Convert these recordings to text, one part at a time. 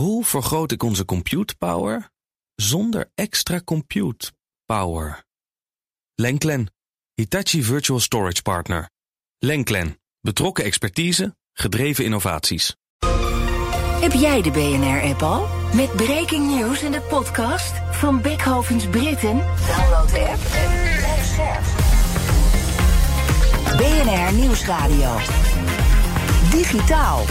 Hoe vergroot ik onze compute power zonder extra compute power? Lenklen, Hitachi Virtual Storage Partner. Lenklen, betrokken expertise, gedreven innovaties. Heb jij de BNR-app al? Met breaking news en de podcast van Beckhovens Britten? Download de app en blijf. BNR Nieuwsradio. Digitaal.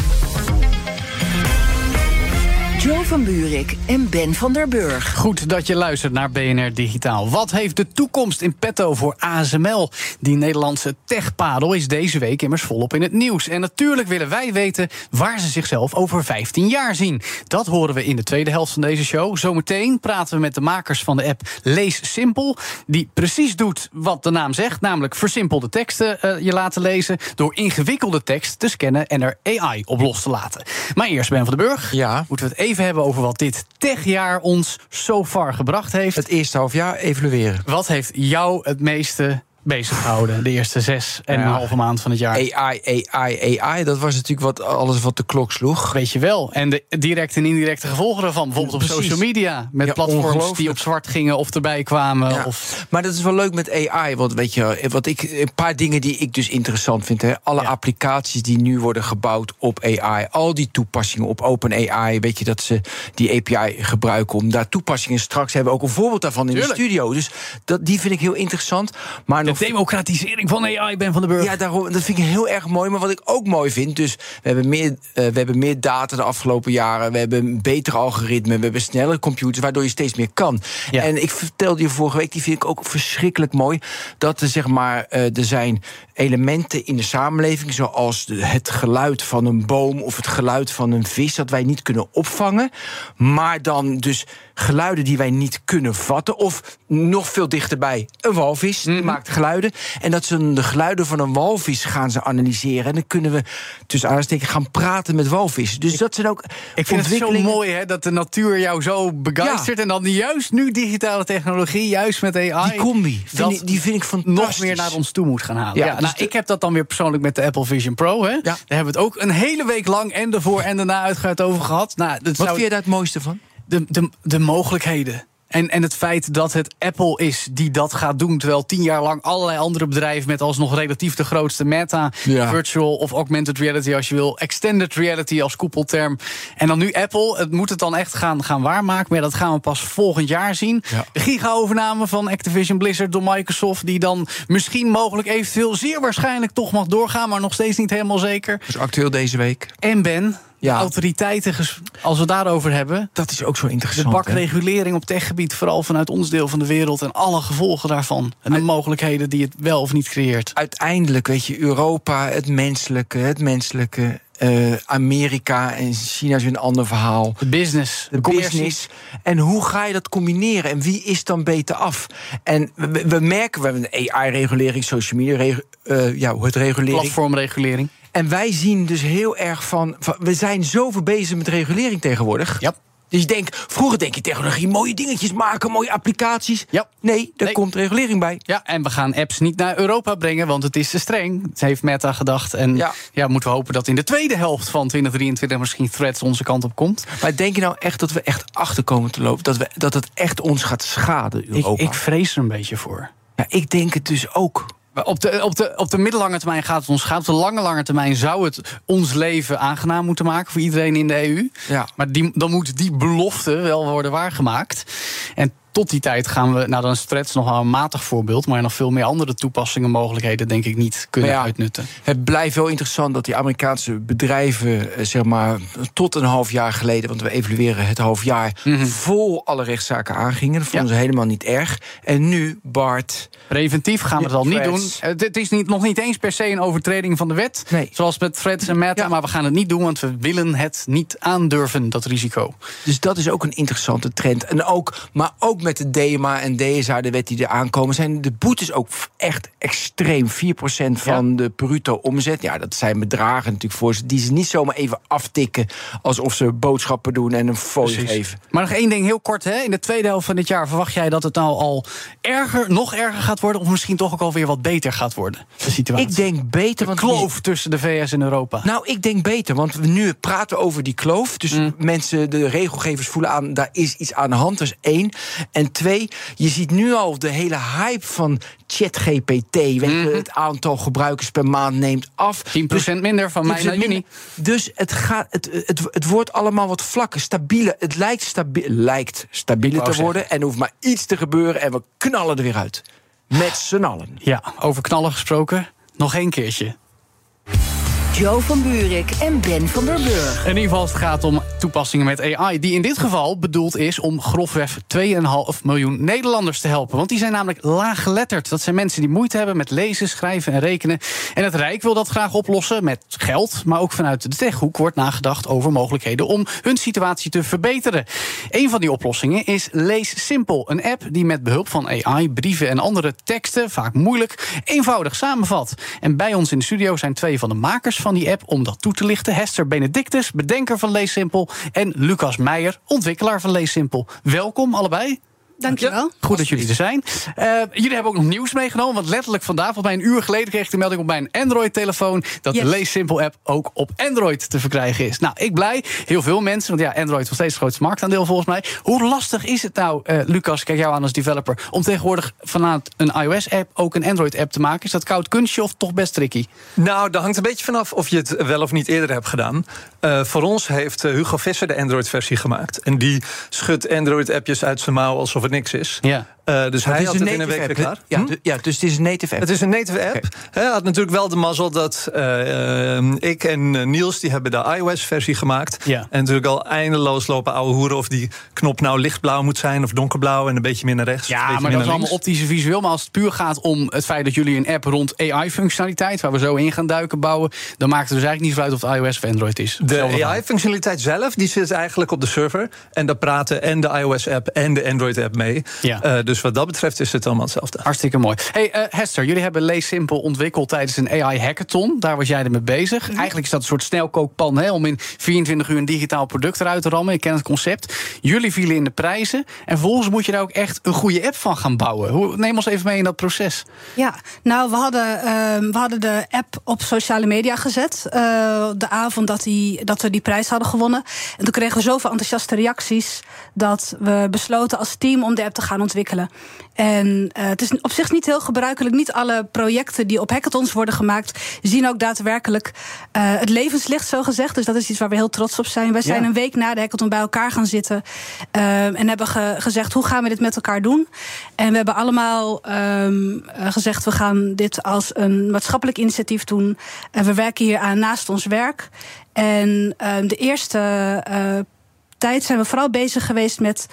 Joe van Buurik en Ben van der Burg. Goed dat je luistert naar BNR Digitaal. Wat heeft de toekomst in petto voor ASML? Die Nederlandse techpadel is deze week immers volop in het nieuws. En natuurlijk willen wij weten waar ze zichzelf over 15 jaar zien. Dat horen we in de tweede helft van deze show. Zometeen praten we met de makers van de app Lees Simpel. Die precies doet wat de naam zegt, namelijk versimpelde teksten uh, je laten lezen. door ingewikkelde tekst te scannen en er AI op los te laten. Maar eerst Ben van der Burg. Ja. Moeten we het even hebben over wat dit techjaar ons so far gebracht heeft. Het eerste half jaar evalueren. Wat heeft jou het meeste bezig gehouden de eerste zes en Ja. een halve maand van het jaar? AI, AI, AI, dat was natuurlijk wat, alles wat de klok sloeg. Weet je wel. En de directe en indirecte gevolgen daarvan. Bijvoorbeeld op social media. Met Ja, platforms die op zwart gingen of erbij kwamen. Ja. Of, Maar dat is wel leuk met AI. Want weet je, wat ik, een paar dingen die ik dus interessant vind. Hè. Alle applicaties die nu worden gebouwd op AI. Al die toepassingen op OpenAI. Weet je dat ze die API gebruiken om daar toepassingen straks hebben. Ook een voorbeeld daarvan in Tuurlijk. de studio. Dus dat, die vind ik heel interessant. Maar nog democratisering van AI, Ben van der Burg. Ja, daarom, dat vind ik heel erg mooi. Maar wat ik ook mooi vind, dus we hebben meer, eh, we hebben meer data de afgelopen jaren. We hebben een betere algoritme, we hebben snellere computers, waardoor je steeds meer kan. Ja. En ik vertelde je vorige week, die vind ik ook verschrikkelijk mooi. Dat er zeg maar, eh, er zijn elementen in de samenleving, zoals de- het geluid van een boom of het geluid van een vis, dat wij niet kunnen opvangen. Maar dan dus geluiden die wij niet kunnen vatten. Of nog veel dichterbij, een walvis Mhm. maakt geluiden. En dat ze de geluiden van een walvis gaan ze analyseren. En dan kunnen we tussen aanstekens gaan praten met walvissen. Dus dat zijn ook Ik vind het zo mooi hè, dat de natuur jou zo begeistert. En dan juist nu digitale technologie, juist met AI. Die combi, vind ik- die vind ik fantastisch. nog meer naar ons toe moet gaan halen. Ja, Ja, dus nou, de- ik heb dat dan weer persoonlijk met de Apple Vision Pro. Hè. Daar hebben we het ook een hele week lang en ervoor en daarna uitgebreid over gehad. Nou, dat Wat zou- vind je daar het mooiste van? De, de, de mogelijkheden. En, en het feit dat het Apple is die dat gaat doen. Terwijl tien jaar lang allerlei andere bedrijven met alsnog relatief de grootste meta, Ja. virtual of augmented reality als je wil, extended reality als koepelterm. En dan nu Apple. Het moet het dan echt gaan, gaan waarmaken. Maar ja, dat gaan we pas volgend jaar zien. Ja. De giga-overname van Activision Blizzard door Microsoft. Die dan misschien mogelijk eventueel zeer waarschijnlijk toch mag doorgaan. Maar nog steeds niet helemaal zeker. Is actueel deze week. En Ben, Ja. de autoriteiten, als we daarover hebben. Dat is ook zo De interessant. hè? bakregulering op techgebied, vooral vanuit ons deel van de wereld en alle gevolgen daarvan. En de mogelijkheden die het wel of niet creëert. Uiteindelijk, weet je, Europa, het menselijke, het menselijke. eh, Amerika en China is een ander verhaal. De business, de business. En hoe ga je dat combineren? En wie is dan beter af? En we, merken, we hebben een AI-regulering, social media, eh, ja, hoe het regulering. Platformregulering. En wij zien dus heel erg van, van- we zijn zoveel bezig met regulering tegenwoordig. Ja. Dus je denkt, vroeger denk je technologie, mooie dingetjes maken, mooie applicaties. Ja. Nee, Nee. komt regulering bij. Ja, en we gaan apps niet naar Europa brengen, want het is te streng. Dat heeft Meta gedacht. En ja. Ja. moeten we hopen dat in de tweede helft van 2023 misschien Threads onze kant op komt. Maar denk je nou echt dat we echt achter komen te lopen? Dat, we, dat het echt ons gaat schaden, Ik, Europa? ik vrees er een beetje voor. ja, ik denk het dus ook. Op de, op, de, op de middellange termijn gaat het ons gaan. Op de lange, lange termijn zou het ons leven aangenaam moeten maken voor iedereen in de EU. Ja. Maar die, dan moet die belofte wel worden waargemaakt. En tot die tijd gaan we, nou dan is Threads nog wel een matig voorbeeld, maar nog veel meer andere toepassingen, mogelijkheden, denk ik, niet kunnen ja, uitnutten. Het blijft wel interessant dat die Amerikaanse bedrijven, eh, zeg maar, tot een half jaar geleden, want we evalueren het half jaar, vol alle rechtszaken aangingen. Dat vonden Mhm. Ja. ze helemaal niet erg. En nu, Bart. Preventief gaan we het al niet doen. Het het is niet, nog niet eens per se een overtreding van de wet. Nee. Zoals met Threads en Meta. Ja. Maar we gaan het niet doen, want we willen het niet aandurven, dat risico. Dus dat is ook een interessante trend. En ook, maar ook ook met de DMA en DSA, de wet die er aankomen, zijn de boetes ook echt extreem. 4% van de bruto omzet. Ja, dat zijn bedragen natuurlijk voor ze die ze niet zomaar even aftikken alsof ze boodschappen doen en een folie geven. Maar nog één ding heel kort. Hè. In de tweede helft van dit jaar verwacht jij dat het nou al erger, nog erger gaat worden, of misschien toch ook alweer wat beter gaat worden? De situatie. Ik denk beter. De kloof tussen de VS en Europa. Nou, ik denk beter, want we nu praten over die kloof. Dus Mm. mensen, de regelgevers voelen aan, daar is iets aan de hand. Dat is één. En twee, je ziet nu al de hele hype van ChatGPT. Weet je, Mhm. Het aantal gebruikers per maand neemt af. 10% minder van mei 10% naar juni. Dus het, gaat, het, het, het wordt allemaal wat vlakker, stabieler. Het lijkt, stabi lijkt stabieler te worden. En er hoeft maar iets te gebeuren en we knallen er weer uit. Met z'n allen. Ja, over knallen gesproken. Nog één keertje. Joe van Buurik en Ben van der Burg. In ieder geval het gaat om toepassingen met AI... die in dit geval bedoeld is om grofweg 2,5 miljoen Nederlanders te helpen. Want die zijn namelijk laaggeletterd. Dat zijn mensen die moeite hebben met lezen, schrijven en rekenen. En het Rijk wil dat graag oplossen met geld. Maar ook vanuit de techhoek wordt nagedacht over mogelijkheden... om hun situatie te verbeteren. Een van die oplossingen is Lees Simpel. Een app die met behulp van AI brieven en andere teksten... vaak moeilijk, eenvoudig samenvat. En bij ons in de studio zijn twee van de makers van die app om dat toe te lichten. Hester Benedictus, bedenker van Lees Simpel. En Lucas Meijer, ontwikkelaar van Lees Simpel. Welkom allebei. Dankjewel. Goed dat jullie er zijn. Eh, jullie hebben ook nog nieuws meegenomen. Want letterlijk vandaag, volgens mij een uur geleden, kreeg ik de melding op mijn Android-telefoon. dat Yes. de Lees Simpel app ook op Android te verkrijgen is. Nou, ik blij. Heel veel mensen. Want ja, Android is nog steeds het grootste marktaandeel volgens mij. Hoe lastig is het nou, eh, Lucas, kijk jou aan als developer. om tegenwoordig vanuit een iOS-app ook een Android-app te maken? Is dat koud kunstje of toch best tricky? Nou, dat hangt een beetje vanaf of je het wel of niet eerder hebt gedaan. Eh, voor ons heeft Hugo Visser de Android-versie gemaakt. En die schudt Android-appjes uit zijn mouw alsof het niks is. Ja. Eh, dus hij is had een het in een native week app. klaar. Ja, Hm? ja, dus het is een native app. Het is een native app. Hij had natuurlijk wel de mazzel dat eh, eh, ik en Niels... die hebben de iOS-versie gemaakt. Ja. En natuurlijk al eindeloos lopen ouwe hoeren... of die knop nou lichtblauw moet zijn of donkerblauw... en een beetje meer naar rechts. Ja, maar dat is allemaal optische visueel. Maar als het puur gaat om het feit dat jullie een app rond AI-functionaliteit... waar we zo in gaan duiken, bouwen... dan maakt het dus eigenlijk niet zo uit of het iOS of Android is. De. AI-functionaliteit zelf die zit eigenlijk op de server. En daar praten en de iOS-app en de Android-app mee. Ja. Dus wat dat betreft is het allemaal hetzelfde. Hartstikke mooi. Hey, eh, Hester, jullie hebben Lees Simpel ontwikkeld tijdens een AI-hackathon. Daar was jij ermee bezig. Eigenlijk is dat een soort snelkookpan hè, om in 24 uur een digitaal product eruit te rammen. Ik ken het concept. Jullie vielen in de prijzen. En vervolgens moet je daar ook echt een goede app van gaan bouwen. Hoe, neem ons even mee in dat proces. Ja, nou, we hadden, ehm, we hadden de app op sociale media gezet. eh, de avond dat, die, dat we die prijs hadden gewonnen. En toen kregen we zoveel enthousiaste reacties. dat we besloten als team om de app te gaan ontwikkelen. En eh, het is op zich niet heel gebruikelijk. Niet alle projecten die op hackathons worden gemaakt. zien ook daadwerkelijk eh, het levenslicht, zo gezegd. Dus dat is iets waar we heel trots op zijn. Wij zijn Ja. een week na de hackathon bij elkaar gaan zitten. ehm, en hebben ge- gezegd: hoe gaan we dit met elkaar doen? En we hebben allemaal eh, gezegd: we gaan dit als een maatschappelijk initiatief doen. En we werken hier aan naast ons werk. En ehm, de eerste eh, tijd zijn we vooral bezig geweest met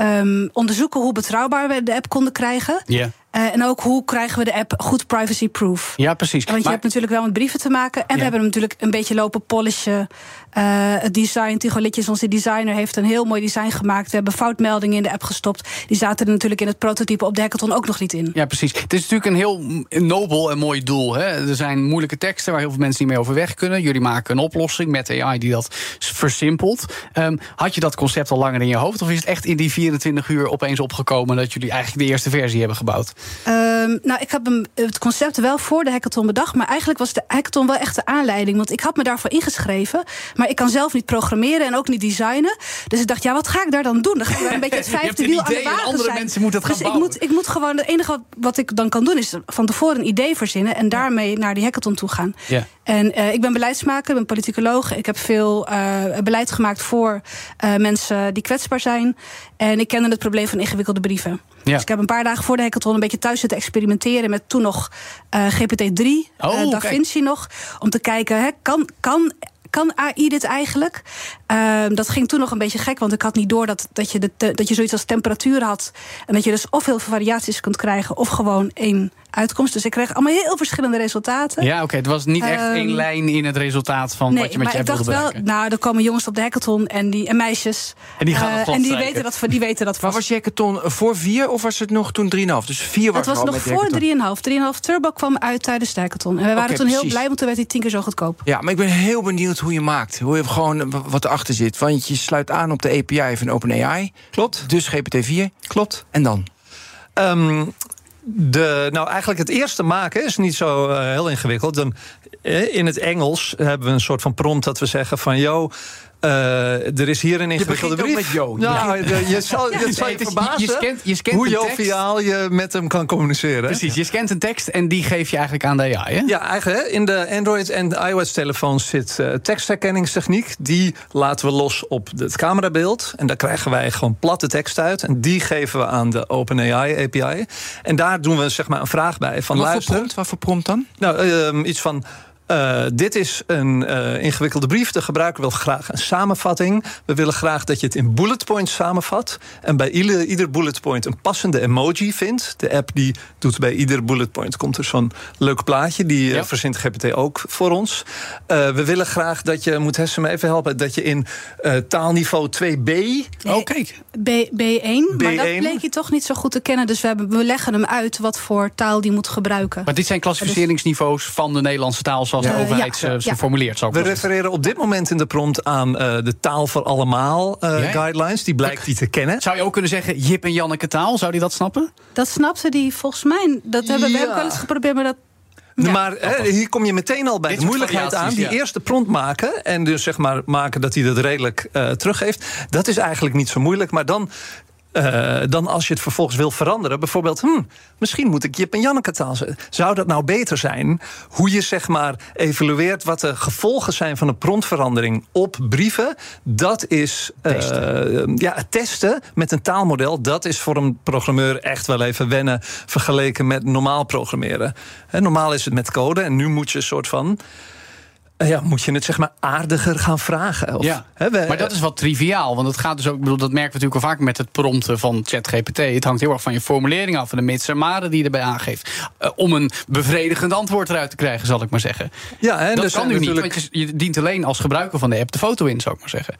ehm, onderzoeken hoe betrouwbaar we de app konden krijgen. Ja, Eh, en ook hoe krijgen we de app goed privacy-proof. ja precies. Want je Maar- hebt natuurlijk wel met brieven te maken. En Ja. we hebben hem natuurlijk een beetje lopen polishen. Eh, het design, Tigo Litjes, onze designer, heeft een heel mooi design gemaakt. We hebben foutmeldingen in de app gestopt. Die zaten er natuurlijk in het prototype op de hackathon ook nog niet in. Ja, precies. Het is natuurlijk een heel nobel en mooi doel. Hè? Er zijn moeilijke teksten waar heel veel mensen niet mee overweg kunnen. Jullie maken een oplossing met AI die dat versimpelt. Ehm, had je dat concept al langer in je hoofd? Of is het echt in die 24 uur opeens opgekomen dat jullie eigenlijk de eerste versie hebben gebouwd? Ehm, nou, ik heb hem, het concept wel voor de hackathon bedacht. Maar eigenlijk was de hackathon wel echt de aanleiding. Want ik had me daarvoor ingeschreven. Maar ik kan zelf niet programmeren en ook niet designen. Dus ik dacht, ja, wat ga ik daar dan doen? Dan ga ik daar een beetje het vijfde wiel aan de wagen andere zijn. mensen moeten het gaan dus ik moet, ik moet gewoon, het enige wat, ik dan kan doen... is van tevoren een idee verzinnen... en daarmee naar die hackathon toe gaan. Ja. En eh, ik ben beleidsmaker, ik ben politicoloog. Ik heb veel eh, beleid gemaakt voor eh, mensen die kwetsbaar zijn. En ik kende het probleem van ingewikkelde brieven. Ja. Dus ik heb een paar dagen voor de hackathon een beetje thuis zitten experimenteren met toen nog eh, GPT-3, Oh, kijk. Nog. Om te kijken, hè, kan, kan, kan AI dit eigenlijk? Ehm, dat ging toen nog een beetje gek, want ik had niet door dat, dat, je, dat je zoiets als temperatuur had. En dat je dus of heel veel variaties kunt krijgen, of gewoon één uitkomst. Dus ik kreeg allemaal heel verschillende resultaten. Ja, oké. Het was niet echt Ehm, één lijn in het resultaat van nee, wat je met maar je app dacht wilde wel, bereiken. nou, er komen jongens op de hackathon en, die, en meisjes. En die gaan het glad En die weten, dat, die weten dat Maar vast. was je hackathon voor vier of was het nog toen 3,5? Dus vier was Het was nog voor hackathon. 3,5. 3,5 turbo kwam uit tijdens de hackathon. En we waren toen heel precies. blij, want toen werd hij tien keer zo goedkoop. Ja, maar ik ben heel benieuwd hoe je maakt. Hoe je gewoon wat erachter zit. Want je sluit aan op de API van OpenAI. Klopt, Dus GPT-4. klopt. En dan? Ehm, de, nou, eigenlijk het eerste maken is niet zo eh, heel ingewikkeld. Dan, eh, in het Engels hebben we een soort van prompt dat we zeggen van... yo, er is hier een ingewikkelde brief. met yo. Nou, je zal, het zal je verbazen je scant- je scant hoe joviaal je met hem kan communiceren. Precies, je scant een tekst en die geef je eigenlijk aan de AI, hè? Ja, eigenlijk in de Android en iOS-telefoons zit eh, tekstherkenningstechniek. Die laten we los op het camerabeeld. En daar krijgen wij gewoon platte tekst uit. En die geven we aan de OpenAI API. En daar doen we zeg maar een vraag bij. Van Wat voor prompt? Wat voor prompt dan? nou, ehm, iets van. Eh, dit is een eh, ingewikkelde brief. De gebruiker wil graag een samenvatting. We willen graag dat je het in bullet points samenvat. En bij ieder, ieder bullet point een passende emoji vindt. De app die doet bij ieder bullet point komt er zo'n leuk plaatje. Die eh, Ja. verzint GPT ook voor ons. Eh, we willen graag dat je, moet Hesse me even helpen, dat je in eh, taalniveau 2b. Oh, kijk. B, B1, maar dat B1. bleek je toch niet zo goed te kennen. Dus we, hebben, we leggen hem uit wat voor taal die moet gebruiken. Maar dit zijn klassificeringsniveaus van de Nederlandse taal... zoals de Ja. overheid Ja. ze, ze Ja. formuleert, We refereren op dit moment in de prompt aan eh, de taal voor allemaal eh, guidelines. Die blijkt die te kennen. Zou je ook kunnen zeggen Jip en Janneke taal? Zou die dat snappen? Dat snapte die volgens mij. Dat hebben we hebben wel eens geprobeerd, maar dat. Ja. Maar hè, hier kom je meteen al bij Dit de moeilijkheid aan. Die ja. eerste prompt maken en dus zeg maar maken dat hij dat redelijk eh, teruggeeft. Dat is eigenlijk niet zo moeilijk. Maar dan, eh, dan als je het vervolgens wil veranderen, bijvoorbeeld, hm, misschien moet ik Jip en Janneke taal zetten. Zou dat nou beter zijn? Hoe je zeg maar evalueert wat de gevolgen zijn van een promptverandering op brieven, dat is eh, ja, het testen met een taalmodel. Dat is voor een programmeur echt wel even wennen vergeleken met normaal programmeren. Normaal is het met code en nu moet je een soort van. Eh, Ja, moet je het zeg maar aardiger gaan vragen? Of, Ja. hè, we- Maar dat is wat triviaal, want het gaat dus ook, ik bedoel, dat merken we natuurlijk al vaak met het prompten van ChatGPT. Het hangt heel erg van je formulering af, van de mits en die je erbij aangeeft. Eh, om een bevredigend antwoord eruit te krijgen, zal ik maar zeggen. ja, en dat er kan zijn nu niet, natuurlijk- want je, je dient alleen als gebruiker van de app de foto in, zou ik maar zeggen.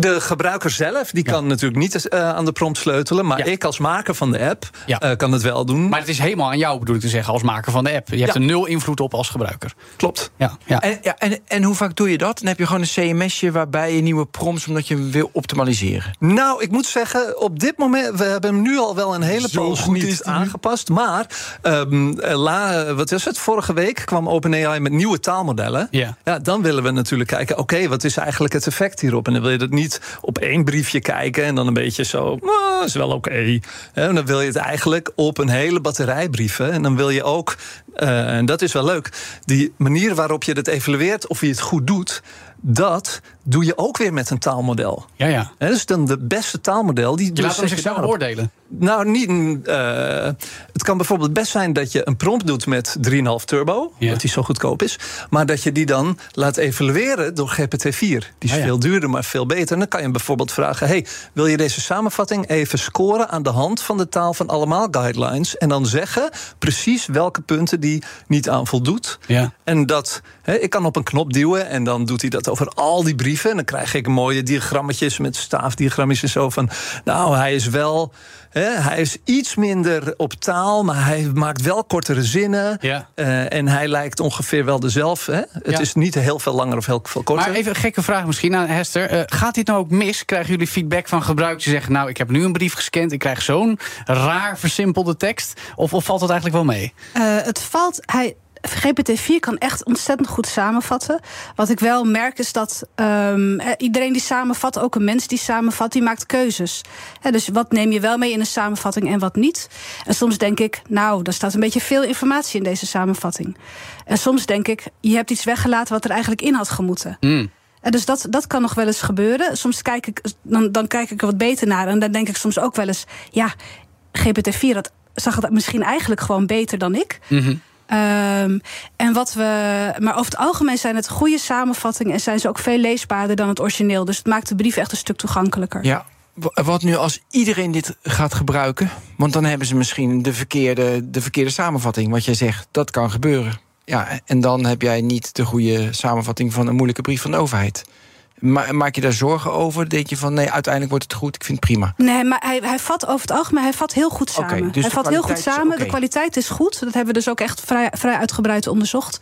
De gebruiker zelf die kan natuurlijk niet eh, aan de prompt sleutelen. Maar Ja. ik als maker van de app Ja. eh, kan het wel doen. Maar het is helemaal aan jou, bedoel ik te zeggen, als maker van de app. Je hebt er nul invloed op als gebruiker. Klopt. Ja, ja. En, ja, en, en hoe vaak doe je dat? Dan heb je gewoon een CMS'je waarbij je nieuwe prompts... omdat je hem wil optimaliseren. Nou, ik moet zeggen, op dit moment, we hebben hem nu al wel een hele poos goed is aangepast. Maar, ehm, eh, la, wat is het? Vorige week kwam OpenAI met nieuwe taalmodellen. Ja. Ja, dan willen we natuurlijk kijken, oké, wat is eigenlijk het effect hierop? En dan wil je dat niet op één briefje kijken en dan een beetje zo, "Ah, is wel oké. Hè, En dan wil je het eigenlijk op een hele batterij brieven. En dan wil je ook, eh, en dat is wel leuk, die manier waarop je het evalueert of je het goed doet, dat doe je ook weer met een taalmodel. ja, ja. Hè, dus dan de beste taalmodel. Die Je dus laat hem zet je zichzelf oordelen. Nou, niet. eh, het kan bijvoorbeeld best zijn dat je een prompt doet met 3,5 turbo, Ja. dat die zo goedkoop is, maar dat je die dan laat evalueren door GPT-4. Die is Ah, ja. veel duurder, maar veel beter. En dan kan je hem bijvoorbeeld vragen: hey, wil je deze samenvatting even scoren aan de hand van de taal van allemaal guidelines en dan zeggen precies welke punten die niet aan voldoet? Ja. En dat, ik kan op een knop duwen en dan doet hij dat over al die brieven. En dan krijg ik mooie diagrammetjes met staafdiagrammetjes en zo van. Nou, hij is wel. Hè, hij is iets minder op taal, maar hij maakt wel kortere zinnen. Ja. Eh, en hij lijkt ongeveer wel dezelfde. Hè? Het Ja. is niet heel veel langer of heel veel korter. Maar even een gekke vraag misschien aan Hester. Eh, gaat dit nou ook mis? Krijgen jullie feedback van gebruikers die zeggen... nou, ik heb nu een brief gescand, ik krijg zo'n raar versimpelde tekst? Of, of valt dat eigenlijk wel mee? Eh, het valt. Hij, GPT-4 kan echt ontzettend goed samenvatten. Wat ik wel merk is dat ehm, eh, iedereen die samenvat, ook een mens die samenvat, die maakt keuzes. Dus wat neem je wel mee in een samenvatting en wat niet? En soms denk ik, nou, er staat een beetje veel informatie in deze samenvatting. En soms denk ik, je hebt iets weggelaten wat er eigenlijk in had gemoeten. Hmm. En dus dat, dat kan nog wel eens gebeuren. Soms kijk ik, dan, dan kijk ik er wat beter naar. En dan denk ik soms ook wel eens, ja, GPT-4 dat zag het misschien eigenlijk gewoon beter dan ik. Mhm. Ehm, en wat we, maar over het algemeen zijn het goede samenvattingen en zijn ze ook veel leesbaarder dan het origineel. Dus het maakt de brief echt een stuk toegankelijker. Ja. Wa- Wat nu als iedereen dit gaat gebruiken? Want dan hebben ze misschien de verkeerde, de verkeerde samenvatting. Wat jij zegt, dat kan gebeuren. Ja, en dan heb jij niet de goede samenvatting van een moeilijke brief van de overheid. Ma- maak je daar zorgen over? Denk je van nee, uiteindelijk wordt het goed, ik vind het prima. Nee, maar hij, hij vat over het algemeen hij vat heel goed Oké, samen. dus hij vat heel goed samen. De kwaliteit is goed. Dat hebben we dus ook echt vrij, vrij uitgebreid onderzocht.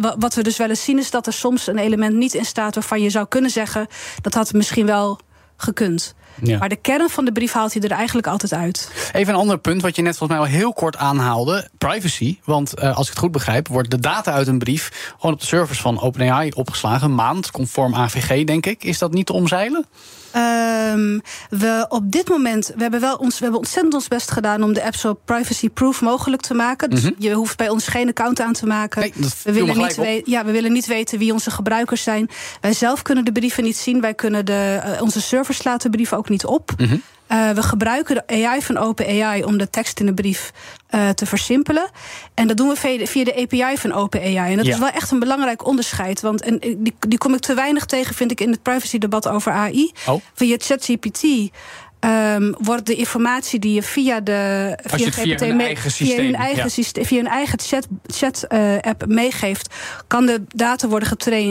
Wa- wat we dus wel eens zien is dat er soms een element niet in staat waarvan je zou kunnen zeggen dat had misschien wel gekund. Ja. Maar de kern van de brief haalt hij er eigenlijk altijd uit. Even een ander punt wat je net volgens mij al heel kort aanhaalde: privacy. Want eh, als ik het goed begrijp, wordt de data uit een brief gewoon op de servers van OpenAI opgeslagen. Een maand, conform AVG, denk ik. Is dat niet te omzeilen? Ehm, we op dit moment, we hebben wel ons, we hebben ontzettend ons best gedaan om de app zo privacy-proof mogelijk te maken. Dus je hoeft bij ons geen account aan te maken. Mhm. Nee, we willen, niet op. we- ja, we willen niet weten wie onze gebruikers zijn. Wij zelf kunnen de brieven niet zien. Wij kunnen de, eh, onze servers de brieven ook niet op. Mhm. Eh, we gebruiken de AI van OpenAI om de tekst in de brief eh, te versimpelen. En dat doen we via de, via de API van OpenAI. En dat Ja. is wel echt een belangrijk onderscheid. Want en, die, die kom ik te weinig tegen, vind ik, in het privacy-debat over AI. Oh. Via ChatGPT ehm, wordt de informatie die je via de je het via hun me- eigen via systeem, hun eigen, ja. syste- via hun eigen chat, chat eh, app meegeeft, kan de data worden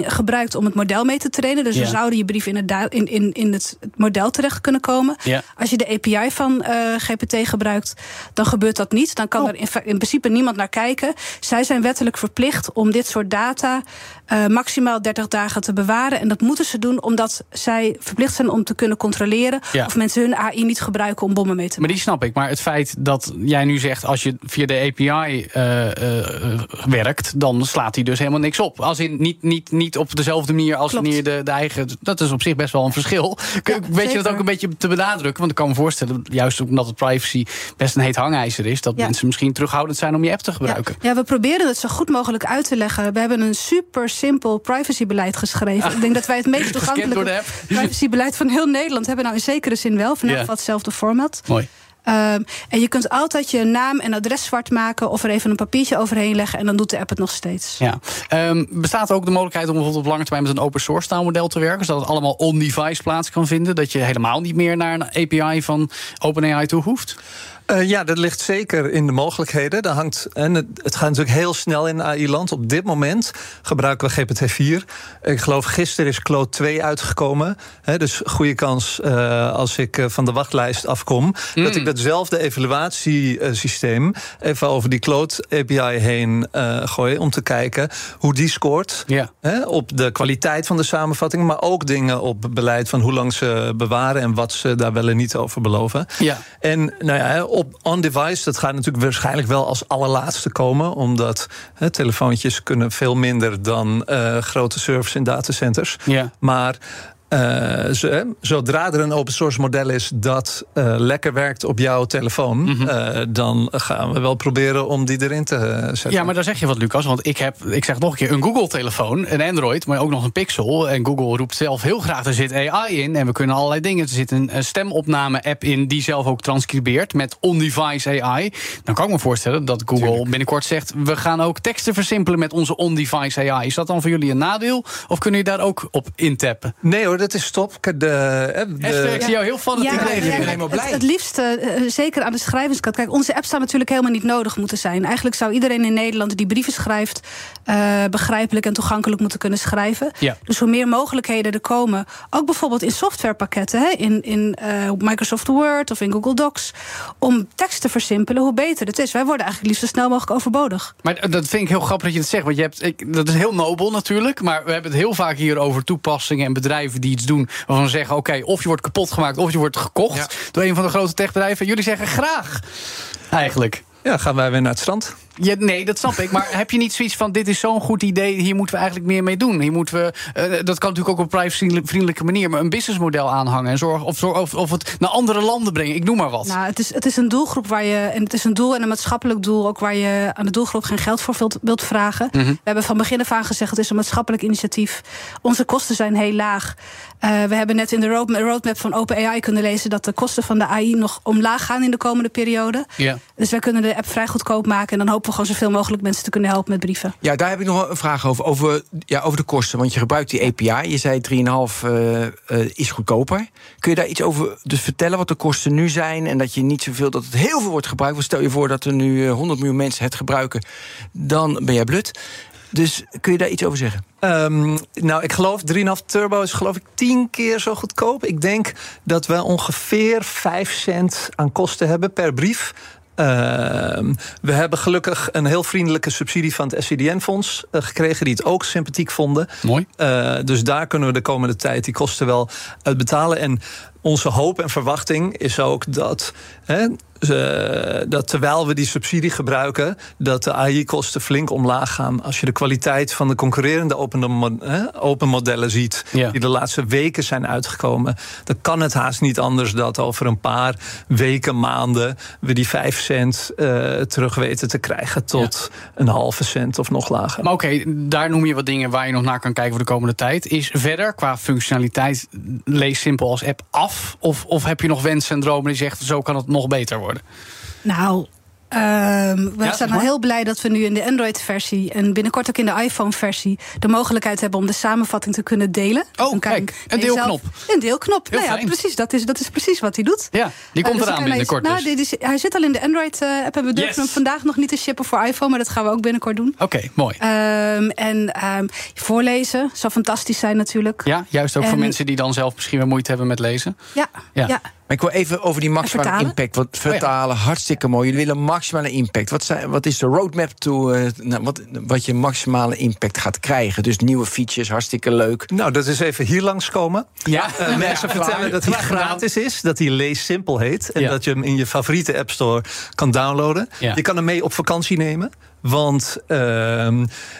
gebruikt om het model mee te trainen. Dus Ja. dan zouden je brief in het, in, in, in het model terecht kunnen komen. Ja. Als je de API van eh, GPT gebruikt, dan gebeurt dat niet. Dan kan Oh. er in, principe niemand naar kijken. Zij zijn wettelijk verplicht om dit soort data eh, maximaal 30 dagen te bewaren. En dat moeten ze doen omdat zij verplicht zijn om te kunnen controleren of mensen hun AI niet gebruiken om bommen mee te Maar maken. die snap ik. Maar het feit dat jij nu zegt, als je via de API eh, eh, werkt, dan slaat hij dus helemaal niks op. Als in niet, niet, niet op dezelfde manier als Klopt. wanneer de, de eigen. Dat is op zich best wel een verschil. Ja, Weet je dat ook een beetje te benadrukken? Want ik kan me voorstellen, juist omdat het privacy best een heet hangijzer is, dat Ja. mensen misschien terughoudend zijn om je app te gebruiken. ja, we proberen het zo goed mogelijk uit te leggen. We hebben een super simpel privacybeleid geschreven. Ik denk dat wij het meest toegankelijke privacybeleid van heel Nederland hebben. Nou, in zekere zin wel. Van Hetzelfde format. Mooi. Ehm, en je kunt altijd je naam en adres zwart maken of er even een papiertje overheen leggen en dan doet de app het nog steeds. Ja. Ehm, bestaat ook de mogelijkheid om bijvoorbeeld op lange termijn met een open source taalmodel te werken, zodat het allemaal on-device plaats kan vinden? Dat je helemaal niet meer naar een API van OpenAI toe hoeft? Eh, ja, dat ligt zeker in de mogelijkheden. Dat hangt, en het, het gaat natuurlijk heel snel in AI-land. Op dit moment gebruiken we GPT-4. Ik geloof gisteren is Claude 2 uitgekomen. Hè, dus goede kans eh, als ik eh, van de wachtlijst afkom... dat ik datzelfde evaluatiesysteem even over die Claude API heen gooi... om te kijken hoe die scoort op de kwaliteit van de samenvatting... maar ook dingen op beleid van hoe lang ze bewaren... en wat ze daar wel en niet over beloven. Ja. En nou ja, op on-device, dat gaat natuurlijk waarschijnlijk wel als allerlaatste komen. Omdat telefoontjes kunnen veel minder dan eh, grote servers in datacenters. Ja. Maar eh, zodra er een open source model is dat eh, lekker werkt op jouw telefoon, Mhm. eh, dan gaan we wel proberen om die erin te zetten. Ja, maar daar zeg je wat, Lucas. Want ik heb, ik zeg nog een keer, een Google-telefoon, een Android, maar ook nog een Pixel. En Google roept zelf heel graag, er zit AI in. En we kunnen allerlei dingen. Er zit een, een stemopname-app in die zelf ook transcribeert met on-device AI. Dan kan ik me voorstellen dat Google binnenkort zegt, we gaan ook teksten versimpelen met onze on-device AI. Is dat dan voor jullie een nadeel? Of kunnen jullie daar ook op intappen? Nee hoor, dat is top. De, hè, de- ik zie jou heel fanatiek Ja, reageren. ja, ben helemaal het, blij. het liefste, eh, zeker aan de schrijverskant. Kijk, onze app zou natuurlijk helemaal niet nodig moeten zijn. Eigenlijk zou iedereen in Nederland die brieven schrijft... eh, begrijpelijk en toegankelijk moeten kunnen schrijven. Ja. Dus hoe meer mogelijkheden er komen... ook bijvoorbeeld in softwarepakketten... Hè, in, in eh, Microsoft Word of in Google Docs... om tekst te versimpelen, hoe beter het is. Wij worden eigenlijk liefst zo snel mogelijk overbodig. Maar dat vind ik heel grappig dat je het zegt. Want je hebt, ik, dat is heel nobel natuurlijk. Maar we hebben het heel vaak hier over toepassingen en bedrijven die iets doen. waarvan we zeggen: oké, of je wordt kapot gemaakt of je wordt gekocht Ja. door een van de grote techbedrijven. Jullie zeggen graag. Eigenlijk. ja, gaan wij weer naar het strand. Ja, nee, dat snap ik. Maar heb je niet zoiets van: dit is zo'n goed idee, hier moeten we eigenlijk meer mee doen? Hier moeten we, eh, dat kan natuurlijk ook op een privacyvriendelijke manier, maar een businessmodel aanhangen en zorgen of, of, of het naar andere landen brengen. Ik noem maar wat. Nou, het is, het is een doelgroep waar je. En het is een doel en een maatschappelijk doel ook waar je aan de doelgroep geen geld voor wilt, wilt vragen. Mhm. We hebben van begin af aan gezegd: het is een maatschappelijk initiatief. Onze kosten zijn heel laag. Eh, we hebben net in de roadmap, roadmap van OpenAI kunnen lezen dat de kosten van de AI nog omlaag gaan in de komende periode. Ja. Dus wij kunnen de app vrij goedkoop maken. En dan hopen we gewoon zoveel mogelijk mensen te kunnen helpen met brieven. Ja, daar heb ik nog een vraag over. Over, ja, over de kosten. Want je gebruikt die API. Je zei 3,5 uh, uh, is goedkoper. Kun je daar iets over dus vertellen wat de kosten nu zijn? En dat je niet zoveel, dat het heel veel wordt gebruikt. Want stel je voor dat er nu 100 miljoen mensen het gebruiken. Dan ben jij blut. Dus kun je daar iets over zeggen? Um, nou, ik geloof 3,5 turbo is geloof ik 10 keer zo goedkoop. Ik denk dat we ongeveer 5 cent aan kosten hebben per brief. Uh, we hebben gelukkig een heel vriendelijke subsidie van het SCDN-fonds uh, gekregen, die het ook sympathiek vonden. Mooi. Uh, dus daar kunnen we de komende tijd die kosten wel uitbetalen. En onze hoop en verwachting is ook dat. Hè, dat terwijl we die subsidie gebruiken, dat de AI-kosten flink omlaag gaan. Als je de kwaliteit van de concurrerende open, open modellen ziet, ja. die de laatste weken zijn uitgekomen, dan kan het haast niet anders dat over een paar weken, maanden, we die 5 cent uh, terug weten te krijgen tot ja. een halve cent of nog lager. Maar oké, okay, daar noem je wat dingen waar je nog naar kan kijken voor de komende tijd. Is verder qua functionaliteit lees simpel als app af? Of, of heb je nog wensen en dromen die zegt zo kan het nog beter worden? Nou, Um, we ja, zijn al heel blij dat we nu in de Android-versie en binnenkort ook in de iPhone-versie de mogelijkheid hebben om de samenvatting te kunnen delen. Oh, kijk, een deelknop. Een deelknop. Heel nou ja, precies. Dat is, dat is precies wat hij doet. Ja, die komt uh, dus eraan binnenkort. Nou, dus. is, hij zit al in de Android-app en we durven yes. hem vandaag nog niet te shippen voor iPhone, maar dat gaan we ook binnenkort doen. Oké, okay, mooi. Um, en um, voorlezen zou fantastisch zijn natuurlijk. Ja, juist ook en, voor mensen die dan zelf misschien weer moeite hebben met lezen. Ja, ja. ja. Maar ik wil even over die maximale vertalen? impact. Wat vertalen, oh ja. hartstikke mooi. Jullie willen maximale impact. Wat, zijn, wat is de roadmap to uh, nou, wat, wat je maximale impact gaat krijgen? Dus nieuwe features, hartstikke leuk. Nou, dat is even hier langskomen. Ja, uh, mensen ja, vertellen klaar. dat hij gratis is, dat hij Lees Simpel heet en ja. dat je hem in je favoriete app store kan downloaden. Je kan hem mee op vakantie nemen. Want uh,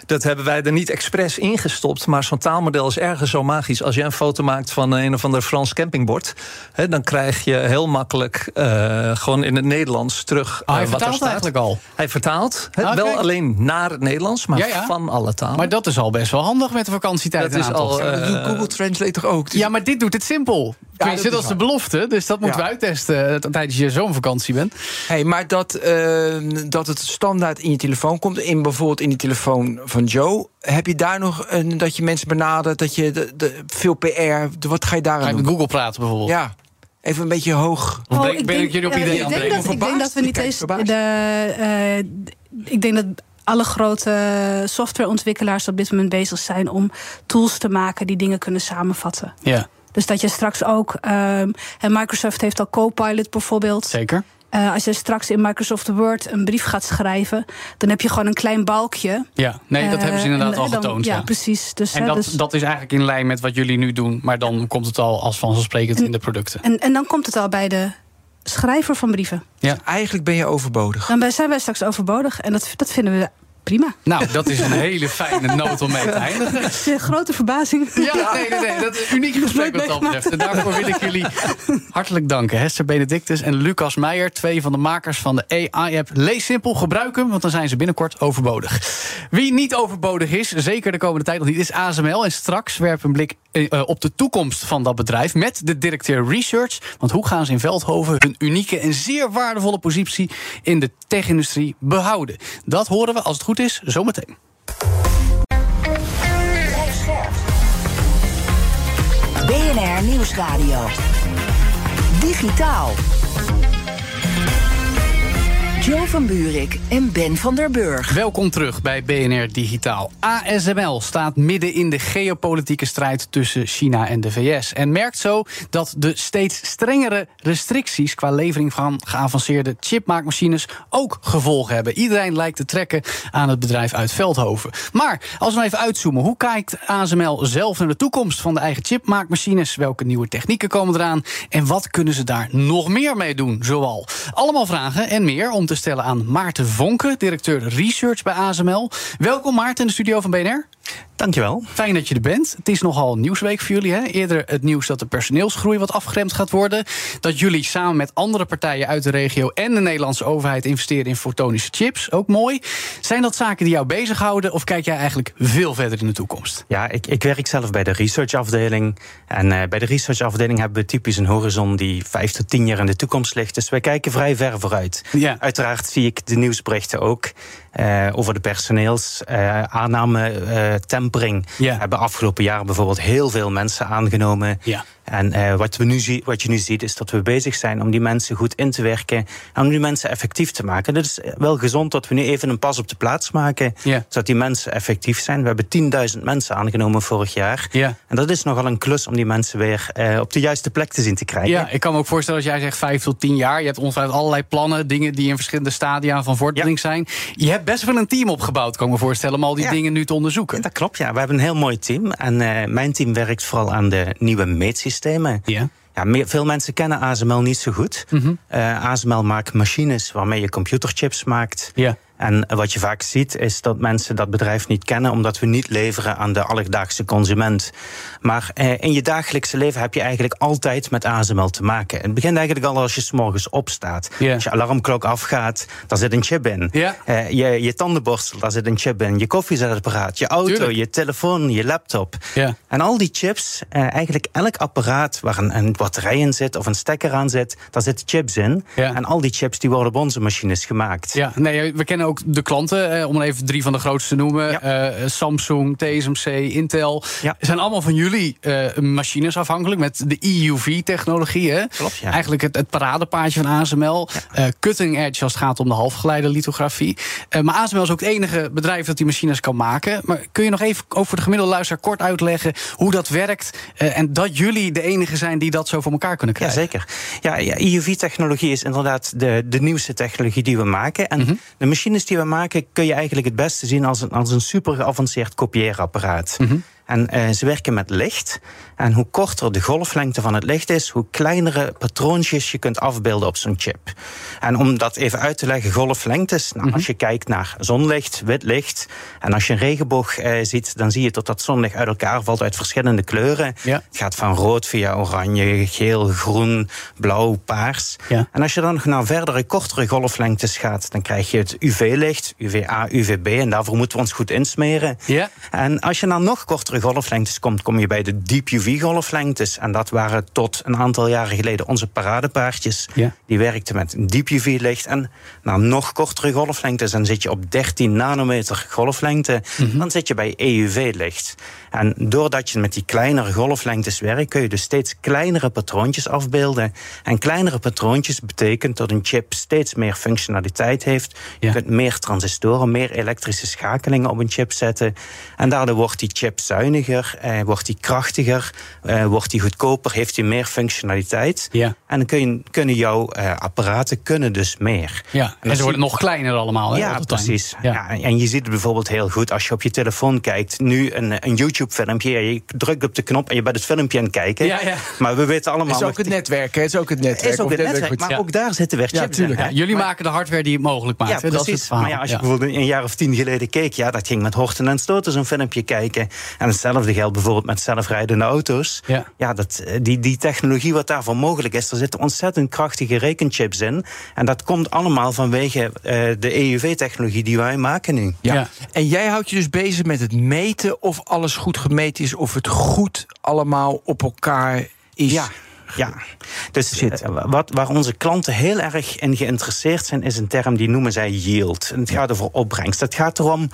dat hebben wij er niet expres ingestopt. Maar zo'n taalmodel is ergens zo magisch. Als je een foto maakt van een of ander Frans campingbord... Hè, dan krijg je heel makkelijk uh, gewoon in het Nederlands terug uh, oh, hij wat vertaalt er staat. eigenlijk al? Hij vertaalt. Hè, Ah, wel kijk. alleen naar het Nederlands, maar Ja, ja. van alle talen. Maar dat is al best wel handig met de vakantietijd. Dat is al, Ja, dat doet Eh, Google Translate toch ook? Dus Ja, maar dit doet het simpel. Tenminste, dat dat, is de belofte. Dus dat moeten Ja. we uittesten eh, tijdens je zo'n vakantie bent. Hey, maar dat, uh, dat het standaard in je telefoon komt, in bijvoorbeeld in die telefoon van Joe, heb je daar nog een, dat je mensen benadert, dat je de, de, veel PR, de, wat ga je daar Ga aan je met doen? Google praten bijvoorbeeld? Ja, even een beetje hoog. Oh, ben, ben ik jullie op ideeën ik aan denk het dat, ik denk dat we niet eens de. eh, ik denk dat alle grote softwareontwikkelaars op dit moment bezig zijn om tools te maken die dingen kunnen samenvatten. Ja, Dus dat je straks ook. ehm, en Microsoft heeft al Copilot bijvoorbeeld. zeker. Eh, als je straks in Microsoft Word een brief gaat schrijven, dan heb je gewoon een klein balkje. Ja, nee, dat Eh, hebben ze inderdaad en al dan- getoond. Ja, Ja. precies. Dus, En hè, dat, dus- dat is eigenlijk in lijn met wat jullie nu doen. Maar dan komt het al als vanzelfsprekend in de producten. en, en dan komt het al bij de schrijver van brieven. Ja. Eigenlijk ben je overbodig. Dan zijn wij straks overbodig. En dat, dat vinden we prima. Nou, dat is een hele fijne noot om mee te eindigen. Grote verbazing. Ja, nee, nee, nee. Dat is een uniek gesprek wat dat betreft. En daarvoor wil ik jullie hartelijk danken. Hester Benedictus en Lucas Meijer, twee van de makers van de AI-app Lees Simpel. Gebruik hem, want dan zijn ze binnenkort overbodig. Wie niet overbodig is, zeker de komende tijd nog niet, is ASML. En straks werpen we een blik eh, op de toekomst van dat bedrijf met de directeur Research. Want hoe gaan ze in Veldhoven hun unieke en zeer waardevolle positie in de tech-industrie behouden? Dat horen we, als het goed is, zometeen. BNR Nieuwsradio. Digitaal. Joe van Buurik en Ben van der Burg. Welkom terug bij BNR Digitaal. ASML staat midden in de geopolitieke strijd tussen China en de VS. En merkt zo dat de steeds strengere restricties qua levering van geavanceerde chipmaakmachines ook gevolgen hebben. Iedereen lijkt te trekken aan het bedrijf uit Veldhoven. Maar als we nou even uitzoomen, hoe kijkt ASML zelf naar de toekomst van de eigen chipmaakmachines? Welke nieuwe technieken komen eraan? En wat kunnen ze daar nog meer mee doen, zoal? Allemaal vragen en meer om te stellen aan Maarten Vonken, directeur research bij ASML. Welkom Maarten in de studio van BNR. Dankjewel. Fijn dat je er bent. Het is nogal een nieuwsweek voor jullie. Hè? Eerder het nieuws dat de personeelsgroei wat afgeremd gaat worden. Dat jullie samen met andere partijen uit de regio en de Nederlandse overheid investeren in fotonische chips. Ook mooi. Zijn dat zaken die jou bezighouden of kijk jij eigenlijk veel verder in de toekomst? Ja, ik, ik werk zelf bij de researchafdeling. En uh, bij de researchafdeling hebben we typisch een horizon die vijf tot tien jaar in de toekomst ligt. Dus wij kijken vrij ver vooruit. Ja. Uiteraard zie ik de nieuwsberichten ook. Uh, over de personeelsaanname, uh, tempering. Ja. Hebben afgelopen jaar bijvoorbeeld heel veel mensen aangenomen. Ja. En uh, wat, we nu zie, wat je nu ziet, is dat we bezig zijn om die mensen goed in te werken. En om die mensen effectief te maken. Het is wel gezond dat we nu even een pas op de plaats maken. Zodat die mensen effectief zijn. We hebben 10.000 mensen aangenomen vorig jaar. Ja. En dat is nogal een klus om die mensen weer uh, op de juiste plek te zien te krijgen. Ja, ik kan me ook voorstellen als jij zegt 5 tot 10 jaar. Je hebt ongetwijfeld allerlei plannen, dingen die in verschillende stadia van voortdurend ja. zijn. Je hebt best wel een team opgebouwd, kan ik me voorstellen, om al die ja. dingen nu te onderzoeken. Dat klopt, ja. We hebben een heel mooi team. En uh, mijn team werkt vooral aan de nieuwe meetsystemen. Ja. Ja, meer, veel mensen kennen ASML niet zo goed. Mm -hmm. uh, ASML maakt machines waarmee je computerchips maakt. Ja. En wat je vaak ziet is dat mensen dat bedrijf niet kennen, omdat we niet leveren aan de alledaagse consument. Maar eh, in je dagelijkse leven heb je eigenlijk altijd met ASML te maken. Het begint eigenlijk al als je s morgens opstaat. Als je alarmklok afgaat, daar zit een chip in. Eh, je, je tandenborstel, daar zit een chip in. Je koffiezetapparaat, je auto, Tuurlijk. je telefoon, je laptop. En al die chips, eh, eigenlijk elk apparaat waar een, een, batterij in zit of een stekker aan zit, daar zitten chips in. En al die chips die worden op onze machines gemaakt. Ja, nee, we kennen ook de klanten, eh, om even drie van de grootste te noemen. Ja. Uh, Samsung, TSMC, Intel. Ja. Zijn allemaal van jullie uh, machines afhankelijk met de EUV-technologie. Klopt, ja. Eigenlijk het, het paradepaardje van ASML. Uh, cutting edge als het gaat om de halfgeleiderlithografie. maar ASML is ook het enige bedrijf dat die machines kan maken. Maar kun je nog even over de gemiddelde luisteraar kort uitleggen hoe dat werkt? en dat jullie de enige zijn die dat zo voor elkaar kunnen krijgen? Jazeker. Ja, ja, EUV-technologie is inderdaad de, de nieuwste technologie die we maken. En Mhm. mm -hmm. de machines die we maken kun je eigenlijk het beste zien als een, als een super geavanceerd kopieerapparaat. Mhm. En uh, ze werken met licht. En hoe korter de golflengte van het licht is, hoe kleinere patroontjes je kunt afbeelden op zo'n chip. En om dat even uit te leggen, golflengtes. Nou, Mhm. Als je kijkt naar zonlicht, wit licht. En als je een regenboog uh, ziet, dan zie je dat dat zonlicht uit elkaar valt uit verschillende kleuren. Ja. Het gaat van rood via oranje, geel, groen, blauw, paars. Ja. En als je dan nog naar verdere, kortere golflengtes gaat, dan krijg je het UV-licht, UVA, UVB. En daarvoor moeten we ons goed insmeren. Ja. En als je naar nog golflengtes komt, kom je bij de deep UV-golflengtes. En dat waren tot een aantal jaren geleden onze paradepaardjes. Ja. Die werkten met diep UV-licht. En naar nog kortere golflengtes, dan zit je op 13 nanometer golflengte. Mhm. Dan zit je bij EUV-licht. En doordat je met die kleinere golflengtes werkt, kun je dus steeds kleinere patroontjes afbeelden. En kleinere patroontjes betekent dat een chip steeds meer functionaliteit heeft. Je Ja. kunt meer transistoren, meer elektrische schakelingen op een chip zetten. En daardoor wordt die chip zuiniger, eh, wordt die krachtiger, eh, wordt die goedkoper, heeft die meer functionaliteit. Ja. En dan kun je, kunnen jouw eh, apparaten kunnen dus meer. Ja, en ze zie- worden nog kleiner allemaal. Hè, ja, precies. Ja. Ja. en je ziet het bijvoorbeeld heel goed als je op je telefoon kijkt. Nu een, een YouTube-filmpje. Je drukt op de knop en je bent het filmpje aan het kijken. Ja, ja. Maar we weten allemaal. Het is ook het netwerk, hè? Het is ook het netwerk. is ook het netwerk maar Ja. ook daar zitten weer chips in. Jullie Maar- maken de hardware die het mogelijk maakt. ja, hè? Dat is het precies. Maar ja, als je Ja. bijvoorbeeld een jaar of tien geleden keek, ja, dat ging met horten en stoten zo'n filmpje kijken. En hetzelfde geldt bijvoorbeeld met zelfrijdende auto's. Ja. dat, eh, die, die technologie wat daarvoor mogelijk is, er zitten ontzettend krachtige rekenchips in. En dat komt allemaal vanwege eh, de EUV-technologie die wij maken nu. Ja. Ja. En jij houdt je dus bezig met het meten of alles goed gemeten is, of het goed allemaal op elkaar is. Ja. Ja, dus Zit. eh, wat, waar onze klanten heel erg in geïnteresseerd zijn, is een term die noemen zij yield. En het gaat over opbrengst. Het gaat erom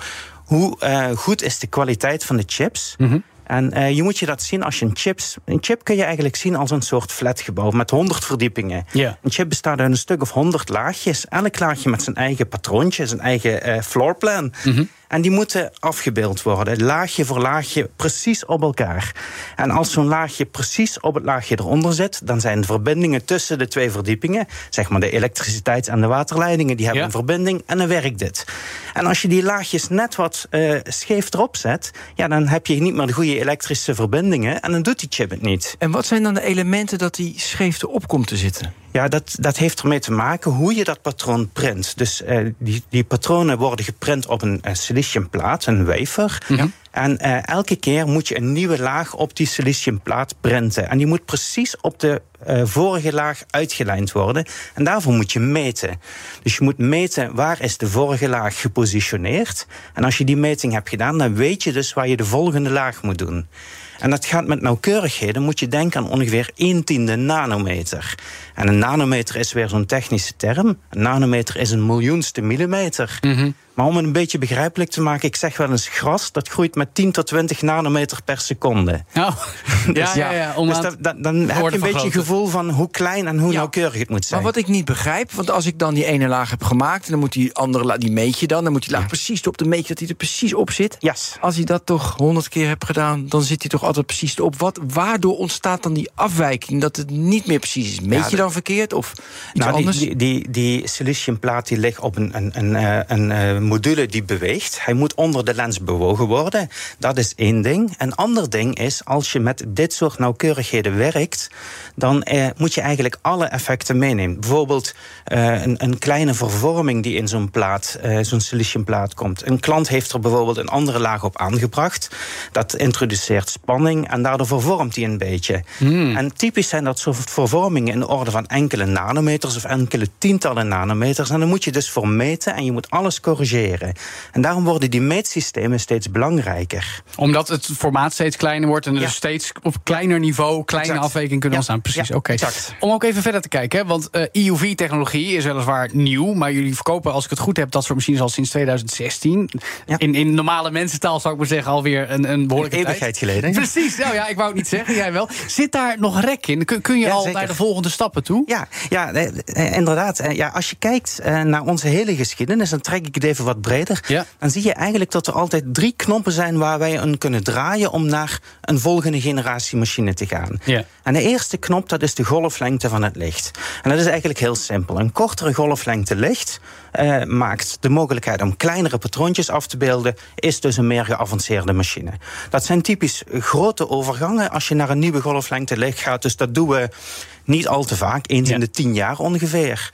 hoe eh, goed is de kwaliteit van de chips. Mhm. En eh, je moet je dat zien als je een chips. Een chip kun je eigenlijk zien als een soort flatgebouw met 100 verdiepingen. Een chip bestaat uit een stuk of 100 laagjes. Elk laagje met zijn eigen patroontje, zijn eigen eh, floorplan. Mhm. En die moeten afgebeeld worden, laagje voor laagje, precies op elkaar. En als zo'n laagje precies op het laagje eronder zit, dan zijn de verbindingen tussen de twee verdiepingen, zeg maar de elektriciteits- en de waterleidingen, die hebben Ja. een verbinding en dan werkt dit. En als je die laagjes net wat eh, scheef erop zet, ja, dan heb je niet meer de goede elektrische verbindingen en dan doet die chip het niet. En wat zijn dan de elementen dat die scheef erop komt te zitten? Ja, dat, dat heeft ermee te maken hoe je dat patroon print. Dus eh, die, die patronen worden geprint op een uh, siliciumplaat, een wafer. Ja. En uh, elke keer moet je een nieuwe laag op die siliciumplaat printen. En die moet precies op de uh, vorige laag uitgelijnd worden. En daarvoor moet je meten. Dus je moet meten waar is de vorige laag gepositioneerd. En als je die meting hebt gedaan, dan weet je dus waar je de volgende laag moet doen. En dat gaat met nauwkeurigheden, moet je denken aan ongeveer 1 tiende nanometer. En een nanometer is weer zo'n technische term. Een nanometer is een miljoenste millimeter. Mm. Maar om het een beetje begrijpelijk te maken, ik zeg wel eens gras, dat groeit met 10 tot 20 nanometer per seconde. Oh, dus ja, ja, ja. Dus dat, dat, dan heb je een beetje een gevoel van hoe klein en hoe Ja. nauwkeurig het moet zijn. Maar wat ik niet begrijp, want als ik dan die ene laag heb gemaakt... en dan moet die andere laag, die meet je dan... dan moet die laag precies op de meet je dat hij er precies op zit. Yes. Als hij dat toch honderd keer hebt gedaan... dan zit hij toch altijd precies erop. Wat, waardoor ontstaat dan die afwijking dat het niet meer precies is? Meet Ja, je dan verkeerd of iets Nou, die, anders? die, die, die siliciumplaat die ligt op een, een, een, eh, een eh, module die beweegt. Hij moet onder de lens bewogen worden. Dat is één ding. Een ander ding is, als je met dit soort nauwkeurigheden werkt... dan eh, moet je eigenlijk alle effecten meenemen. Bijvoorbeeld eh, een, een kleine vervorming die in zo'n plaat, eh, zo'n siliciumplaat komt. Een klant heeft er bijvoorbeeld een andere laag op aangebracht. Dat introduceert spanning en daardoor vervormt hij een beetje. En typisch zijn dat soort vervormingen in de orde van enkele nanometers of enkele tientallen nanometers. En dan moet je dus voor meten en je moet alles corrigeren. En daarom worden die meetsystemen steeds belangrijker. Omdat het formaat steeds kleiner wordt en er Ja. dus steeds op kleiner niveau kleine Exact. afwijkingen kunnen Ja. ontstaan. Precies, oké. exact. Om ook even verder te kijken, hè, want eh EUV-technologie is weliswaar nieuw, maar jullie verkopen, als ik het goed heb, dat soort machines al sinds 2016. Ja. In, in normale mensentaal zou ik maar zeggen, alweer een, een behoorlijke Een tijd. geleden. Precies, nou ja, ik wou het niet zeggen, jij wel. Zit daar nog rek in? Kun, kun je Ja, al zeker. naar de volgende stappen toe? Ja, ja eh, eh, inderdaad. Ja, als je kijkt naar onze hele geschiedenis, dan trek ik het even wat breder. Ja. Dan zie je eigenlijk dat er altijd drie knoppen zijn waar wij een kunnen draaien om naar een volgende generatie machine te gaan. Ja. En de eerste knop, dat is de golflengte van het licht. En dat is eigenlijk heel simpel. Een kortere golflengte licht eh, maakt de mogelijkheid om kleinere patroontjes af te beelden, is dus een meer geavanceerde machine. Dat zijn typisch grote overgangen als je naar een nieuwe golflengte licht gaat. Dus dat doen we niet al te vaak, eens Ja. in de tien jaar ongeveer.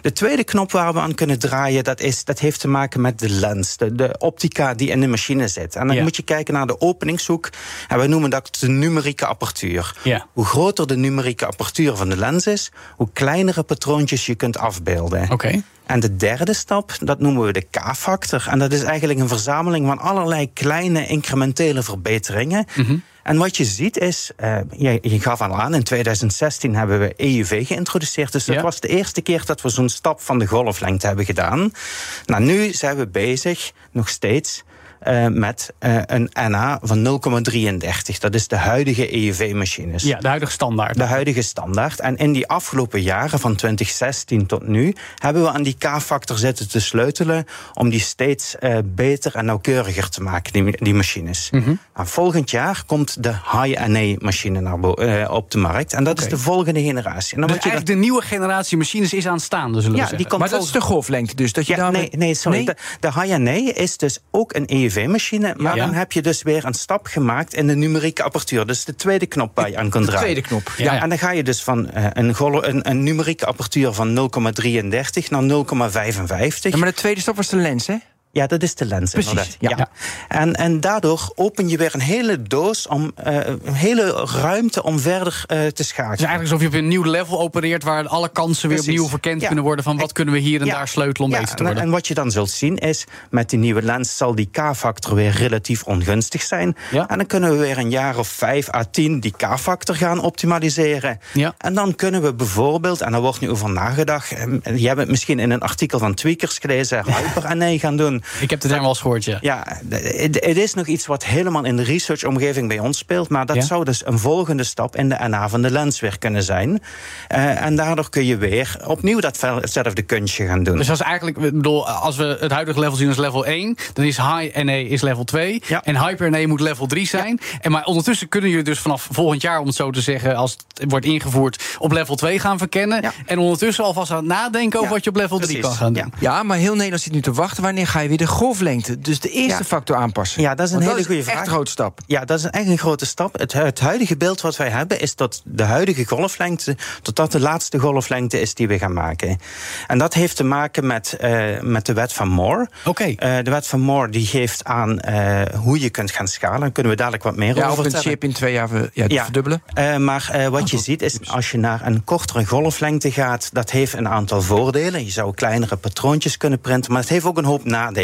De tweede knop waar we aan kunnen draaien, dat, is, dat heeft te maken met de lens, de, de optica die in de machine zit. En dan Ja. moet je kijken naar de openingshoek. En wij noemen dat de numerieke apertuur. Ja. Hoe groter de numerieke apertuur van de lens is, hoe kleinere patroontjes je kunt afbeelden. Oké. En de derde stap, dat noemen we de K-factor. En dat is eigenlijk een verzameling van allerlei kleine incrementele verbeteringen. Mhm. En wat je ziet is, eh, je, je gaf al aan, in 2016 hebben we EUV geïntroduceerd. Dus dat Ja. was de eerste keer dat we zo'n stap van de golflengte hebben gedaan. Nou, nu zijn we bezig, nog steeds, eh, met eh, een NA van 0,33. Dat is de huidige EUV-machines Ja, de huidige standaard. de huidige standaard. En in die afgelopen jaren, van 2016 tot nu, hebben we aan die K-factor zitten te sleutelen om die steeds eh, beter en nauwkeuriger te maken, die, die machines. Nou, volgend jaar komt de High-NA-machine naar bo- eh, op de markt. En dat is de volgende generatie. En dan Dus je eigenlijk de nieuwe generatie machines is aanstaande, zullen we Ja, zeggen. die komt maar dat is de golflengte dus. Dat je ja, daarmee- nee, nee, sorry. Nee? De, de High-NA is dus ook een EUV-machine, maar Ja. dan heb je dus weer een stap gemaakt in de numerieke apertuur. Dus de tweede knop waar je aan kunt De draaien. tweede knop. Ja, en dan ga je dus van eh, een, een, een numerieke apertuur van 0,33 naar 0,55. Ja, maar de tweede stap was de lens, hè? Ja, dat is de lens. Precies, inderdaad. ja. Ja. En, en daardoor open je weer een hele doos, om, eh, een hele ruimte om verder eh, te Het is schakelen. eigenlijk alsof je op een nieuw level opereert waar alle kansen weer Precies. opnieuw verkend Ja. kunnen worden van wat kunnen we hier en Ja. daar sleutelen om Ja, beter te en- worden. En wat je dan zult zien is, met die nieuwe lens zal die K-factor weer relatief ongunstig zijn. Ja. En dan kunnen we weer een jaar of 5 à 10 die K-factor gaan optimaliseren. Ja. En dan kunnen we bijvoorbeeld, en daar wordt nu over nagedacht, je hebt het misschien in een artikel van Tweakers gelezen, Hyper-NA gaan doen. Ik heb de term wel eens gehoord, ja. Ja, het het is nog iets wat helemaal in de research-omgeving bij ons speelt. Maar dat Ja. zou dus een volgende stap in de NA van de lens weer kunnen zijn. Eh, en daardoor kun je weer opnieuw datzelfde kunstje gaan doen. Dus dat is eigenlijk, ik bedoel, als we het huidige level zien als level 1, dan is high NA is level 2 Ja. en hyper NA moet level 3 zijn. En maar ondertussen kunnen jullie dus vanaf volgend jaar, om het zo te zeggen, als het wordt ingevoerd, op level 2 gaan verkennen. Ja. En ondertussen alvast aan het nadenken over Ja, wat je op level 3 precies. kan gaan doen. Ja. Ja, maar heel Nederland zit nu te wachten. Wanneer ga je wij weer de golflengte, dus de eerste Ja. factor aanpassen? Ja, dat is een Want hele goede echt vraag. een grote stap. Ja, dat is echt een grote stap. Het, het huidige beeld wat wij hebben is dat de huidige golflengte... tot dat de laatste golflengte is die we gaan maken. En dat heeft te maken met, eh, met de wet van Moore. Oké. Eh, de wet van Moore die geeft aan eh, hoe je kunt gaan schalen. Daar kunnen we dadelijk wat meer Ja, over of een vertellen. chip in twee jaar ja, Ja. verdubbelen. Maar wat je ziet is, als je naar een kortere golflengte gaat, dat heeft een aantal voordelen. Je zou kleinere patroontjes kunnen printen, maar het heeft ook een hoop nadelen.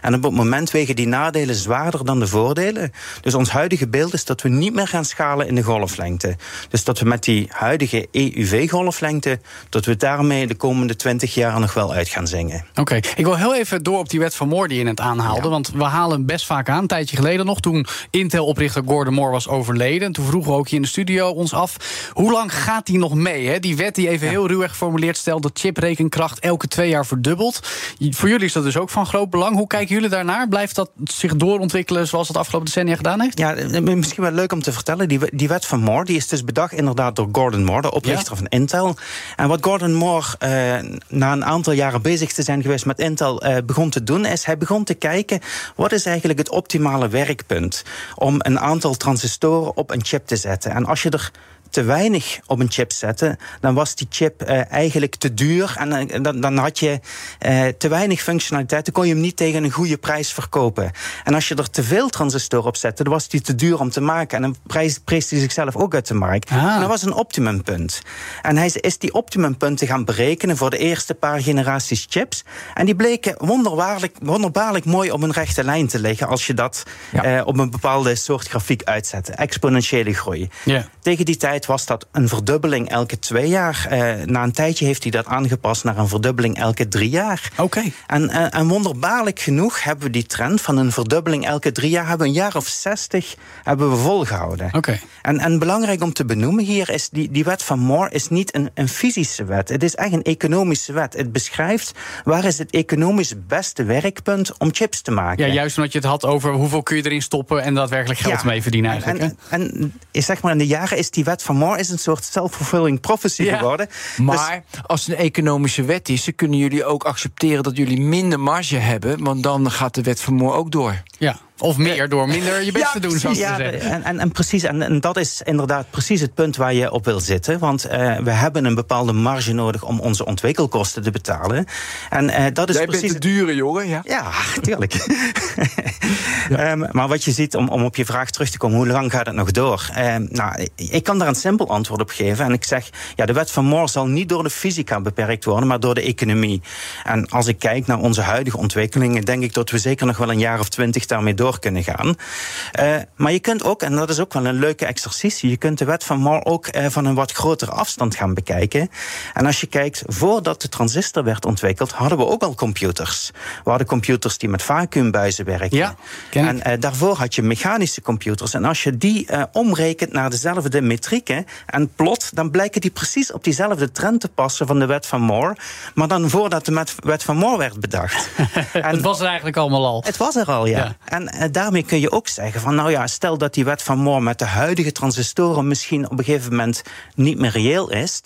En op het moment wegen die nadelen zwaarder dan de voordelen. Dus ons huidige beeld is dat we niet meer gaan schalen in de golflengte. Dus dat we met die huidige EUV-golflengte, dat we daarmee de komende 20 jaar nog wel uit gaan zingen. Oké, ik wil heel even door op die wet van Moore die je net aanhaalde. Want we halen hem best vaak aan. Een tijdje geleden nog, toen Intel-oprichter Gordon Moore was overleden. En toen vroegen we ook hier in de studio ons af... hoe lang gaat die nog mee? Hè? Die wet die even heel ruwweg geformuleerd stelt... dat chiprekenkracht elke twee jaar verdubbelt. Voor jullie is dat dus ook van groot belang. Hoe kijken jullie daarnaar? Blijft dat zich doorontwikkelen zoals het afgelopen decennia gedaan heeft? Ja, eh, misschien wel leuk om te vertellen. Die, die wet van Moore die is dus bedacht inderdaad door Gordon Moore, de oprichter Ja. van Intel. En wat Gordon Moore eh, na een aantal jaren bezig te zijn geweest met Intel eh, begon te doen, is hij begon te kijken wat is eigenlijk het optimale werkpunt om een aantal transistoren op een chip te zetten. En als je er te weinig op een chip zette, dan was die chip eh, eigenlijk te duur. En eh, dan, dan had je eh, te weinig functionaliteit. Dan kon je hem niet tegen een goede prijs verkopen. En als je er te veel transistoren op zette, dan was die te duur om te maken. En dan prijs, prees hij zichzelf ook uit de markt. Ah. En dat was een optimumpunt. En hij is- die optimumpunten gaan berekenen voor de eerste paar generaties chips. En die bleken wonderbaarlijk, wonderbaarlijk mooi op een rechte lijn te liggen als je dat Ja. eh, op een bepaalde soort grafiek uitzet. Exponentiële groei. Tegen die tijd was dat een verdubbeling elke twee jaar. Eh, na een tijdje heeft hij dat aangepast naar een verdubbeling elke drie jaar. Oké. En, eh, en wonderbaarlijk genoeg hebben we die trend van een verdubbeling elke drie jaar... hebben we een jaar of zestig hebben we volgehouden. Oké. En, en belangrijk om te benoemen hier is... die, die wet van Moore is niet een, een fysische wet. Het is echt een economische wet. Het beschrijft waar is het economisch beste werkpunt om chips te maken. Ja, juist omdat je het had over hoeveel kun je erin stoppen... en daadwerkelijk geld Ja. mee verdienen eigenlijk. En, en, en zeg maar, in de jaren is die wet van Moore is een soort self-fulfilling prophecy Ja. geworden. Maar als het een economische wet is, dan kunnen jullie ook accepteren dat jullie minder marge hebben, want dan gaat de wet van Moore ook door. Ja. Of meer door minder je best te doen, zoals ja, en, en, en precies, en, en dat is inderdaad precies het punt waar je op wil zitten. Want eh, we hebben een bepaalde marge nodig om onze ontwikkelkosten te betalen. En eh, dat is Jij precies. bent de dure jongen, ja? Ja, tuurlijk. Ehm, maar wat je ziet, om, om op je vraag terug te komen, hoe lang gaat het nog door? Ehm, nou, ik kan daar een simpel antwoord op geven. En ik zeg, ja, de wet van Moore zal niet door de fysica beperkt worden, maar door de economie. En als ik kijk naar onze huidige ontwikkelingen, denk ik dat we zeker nog wel een jaar of twintig daarmee door kunnen gaan. Eh, maar je kunt ook, en dat is ook wel een leuke exercitie, je kunt de wet van Moore ook eh, van een wat grotere afstand gaan bekijken. En als je kijkt, voordat de transistor werd ontwikkeld, hadden we ook al computers. We hadden computers die met vacuümbuizen werkten. Ja, en eh, daarvoor had je mechanische computers. En als je die omrekent naar dezelfde metrieken en plot, dan blijken die precies op diezelfde trend te passen van de wet van Moore. Maar dan voordat de wet van Moore werd bedacht. en Het was er eigenlijk allemaal al. het was er al, ja. Ja. En eh, daarmee kun je ook zeggen van, nou ja, stel dat die wet van Moore met de huidige transistoren misschien op een gegeven moment niet meer reëel is,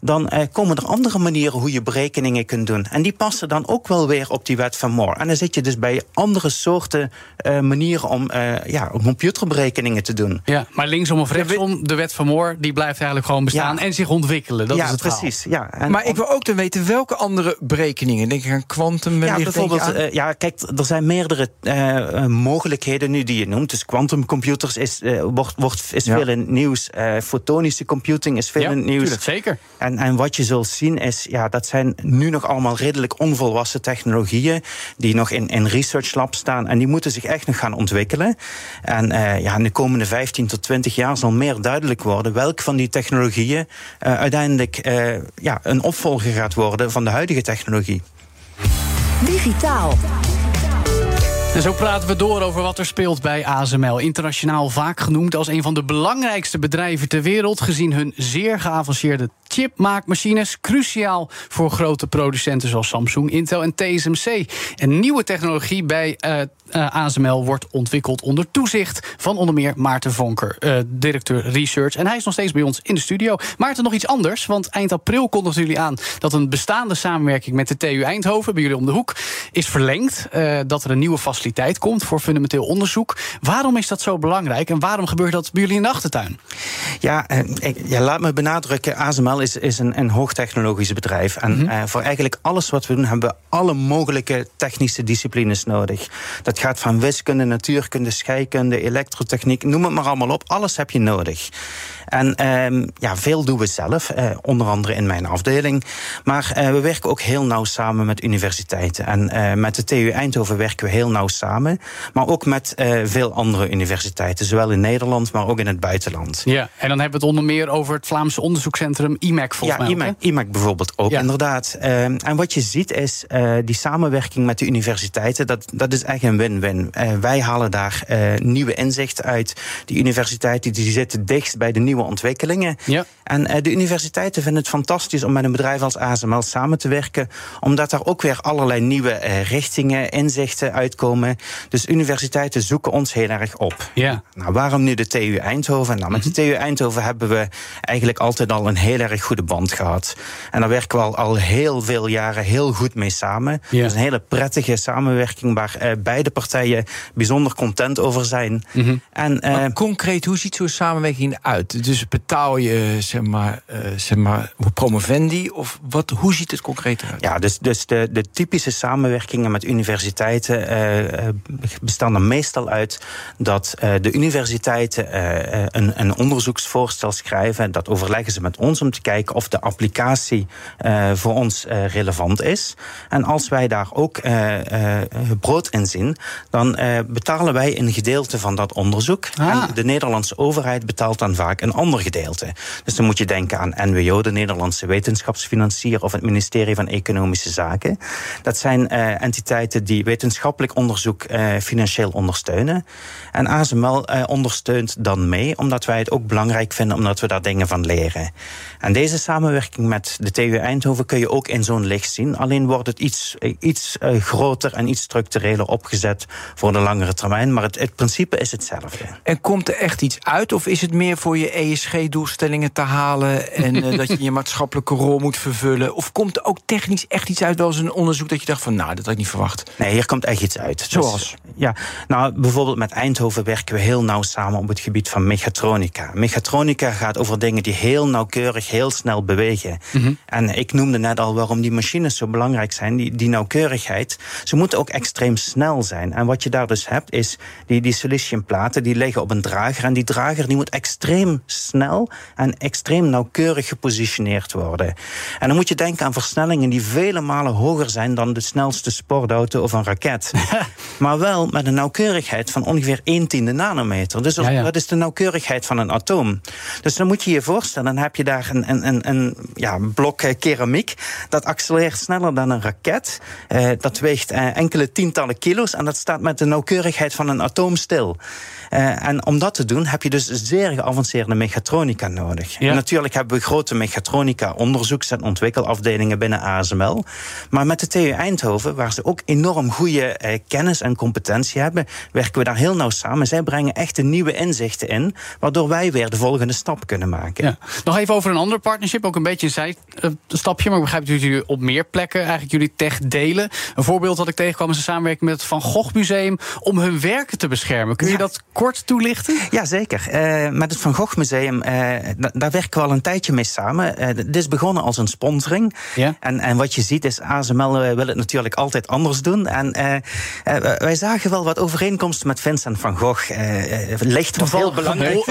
dan eh, komen er andere manieren hoe je berekeningen kunt doen. En die passen dan ook wel weer op die wet van Moore. En dan zit je dus bij andere soorten eh, manieren om, eh, ja, om computerberekeningen te doen. Ja, maar linksom of rechtsom, de wet van Moore... die blijft eigenlijk gewoon bestaan Ja. en zich ontwikkelen. Dat ja, is het verhaal. precies. Ja. En Maar ik wil ook dan weten welke andere berekeningen. Denk ik aan kwantum Ja, bijvoorbeeld, eh, ja, kijk, er zijn meerdere eh, mogelijkheden nu die je noemt. Dus quantumcomputers is, eh, wordt, wordt, is Ja. veel in het nieuws. Eh, fotonische computing is veel Ja, in het nieuws. tuurlijk, zeker. En, en wat je zult zien is, ja, dat zijn nu nog allemaal redelijk onvolwassen technologieën. die nog in, in research labs staan. En die moeten zich echt nog gaan ontwikkelen. En eh, ja, in de komende 15 tot 20 jaar zal meer duidelijk worden. welke van die technologieën eh, uiteindelijk eh, ja, een opvolger gaat worden van de huidige technologie. Digitaal. En zo praten we door over wat er speelt bij ASML. Internationaal vaak genoemd als een van de belangrijkste bedrijven ter wereld, gezien hun zeer geavanceerde chipmaakmachines. Cruciaal voor grote producenten zoals Samsung, Intel en TSMC. En nieuwe technologie bij uh, uh, ASML wordt ontwikkeld onder toezicht van onder meer Maarten Vonker, uh, directeur research. En hij is nog steeds bij ons in de studio. Maarten, nog iets anders, want eind april kondigden jullie aan dat een bestaande samenwerking met de TU Eindhoven, bij jullie om de hoek, is verlengd. Uh, dat er een nieuwe faciliteit komt voor fundamenteel onderzoek. Waarom is dat zo belangrijk en waarom gebeurt dat bij jullie in de achtertuin? Ja, ik, ja laat me benadrukken, ASML is, is een, een hoogtechnologisch bedrijf. En mm -hmm. voor eigenlijk alles wat we doen, hebben we alle mogelijke technische disciplines nodig. Dat gaat van wiskunde, natuurkunde, scheikunde, elektrotechniek, noem het maar allemaal op. Alles heb je nodig. En um, ja, veel doen we zelf, uh, onder andere in mijn afdeling. Maar uh, we werken ook heel nauw samen met universiteiten. En uh, met de TU Eindhoven werken we heel nauw samen. Maar ook met veel andere universiteiten, zowel in Nederland, maar ook in het buitenland. Ja, en dan hebben we het onder meer over het Vlaamse onderzoekscentrum IMAC, volgens ja, mij. IMAC, IMAC bijvoorbeeld ook, ja. inderdaad. Um, en wat je ziet is, die samenwerking met de universiteiten, dat, dat is echt een win-win. wij halen daar nieuwe inzichten uit. Die universiteiten die zitten dichtst bij de nieuwe ontwikkelingen. Ja. En uh, de universiteiten vinden het fantastisch om met een bedrijf als ASML samen te werken, omdat daar ook weer allerlei nieuwe uh, richtingen, inzichten uitkomen. Dus universiteiten zoeken ons heel erg op. Ja. Nou, waarom nu de TU Eindhoven? Nou, met de TU Eindhoven hebben we eigenlijk altijd al een heel erg goede band gehad. En daar werken we al, al heel veel jaren heel goed mee samen. Ja. Dat is een hele prettige samenwerking waar uh, beide partijen bijzonder content over zijn. Mm -hmm. en, maar concreet, hoe ziet zo'n samenwerking uit? Dus betaal je, zeg maar, uh, zeg maar promovendi? Of wat, hoe ziet het concreet eruit? Ja, dus, dus de, de typische samenwerkingen met universiteiten uh, bestaan er meestal uit dat uh, de universiteiten een, een, onderzoeksvoorstel schrijven. Dat overleggen ze met ons om te kijken of de applicatie voor ons relevant is. En als wij daar ook brood in zien, dan betalen wij een gedeelte van dat onderzoek. Ah. En de Nederlandse overheid betaalt dan vaak een ander gedeelte. Dus dan moet je denken aan NWO, de Nederlandse wetenschapsfinancier, of het ministerie van Economische Zaken. Dat zijn uh, entiteiten die wetenschappelijk onderzoek uh, financieel ondersteunen. En ASML uh, ondersteunt dan mee, omdat wij het ook belangrijk vinden, omdat we daar dingen van leren. En deze samenwerking met de TU Eindhoven kun je ook in zo'n licht zien. Alleen wordt het iets, iets groter en iets structureler opgezet voor de langere termijn. Maar het, het principe is hetzelfde. En komt er echt iets uit, of is het meer voor je ESG-doelstellingen te halen en uh, dat je je maatschappelijke rol moet vervullen? Of komt er ook technisch echt iets uit, wel eens een onderzoek dat je dacht van, nou, dat had ik niet verwacht? Nee, hier komt echt iets uit. Zoals? Dus, ja, nou, bijvoorbeeld met Eindhoven werken we heel nauw samen op het gebied van mechatronica. Mechatronica gaat over dingen die heel nauwkeurig, heel snel bewegen. Mm -hmm. En ik noemde net al waarom die machines zo belangrijk zijn, die, die nauwkeurigheid. Ze moeten ook extreem snel zijn. En wat je daar dus hebt, is die, die siliciumplaten, die liggen op een drager. En die drager die moet extreem snel en extreem nauwkeurig gepositioneerd worden. En dan moet je denken aan versnellingen die vele malen hoger zijn dan de snelste sportauto of een raket. maar wel met een nauwkeurigheid van ongeveer 1 tiende nanometer. Dus ja, ja. dat is de nauwkeurigheid van een atoom. Dus dan moet je je voorstellen, dan heb je daar een, een, een, een ja, blok keramiek. Dat accelereert sneller dan een raket. Uh, dat weegt uh, enkele tientallen kilo's en dat staat met de nauwkeurigheid van een atoom stil. Uh, en om dat te doen heb je dus zeer geavanceerde mechatronica nodig. Ja. En natuurlijk hebben we grote mechatronica onderzoeks- en ontwikkelafdelingen binnen ASML. Maar met de TU Eindhoven, waar ze ook enorm goede uh, kennis en competentie hebben, werken we daar heel nauw samen. Zij brengen echt de nieuwe inzichten in, waardoor wij weer de volgende stap kunnen maken. Ja. Nog even over een ander partnership, ook een beetje een zijstapje, maar ik begrijp dat jullie op meer plekken eigenlijk jullie tech delen. Een voorbeeld dat ik tegenkwam is een samenwerking met het Van Gogh Museum om hun werken te beschermen. Kun je Ja. dat kort toelichten? Ja, zeker. Uh, met het Van Gogh Museum, uh, daar werken we al een tijdje mee samen. Uh, dit is begonnen als een sponsoring. Ja. En, en wat je ziet is, ASML wil het natuurlijk altijd anders doen. En wij zagen wel wat overeenkomsten met Vincent van Gogh. Licht heel belangrijk.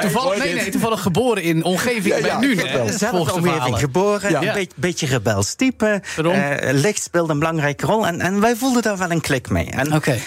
Toevallig, nee, nee, toevallig geboren in omgeving ja, ja, bij nu. Zelf omgeving geboren, een beetje, beetje rebels type. Licht speelde een belangrijke rol. En, en wij voelden daar wel een klik mee. En, okay.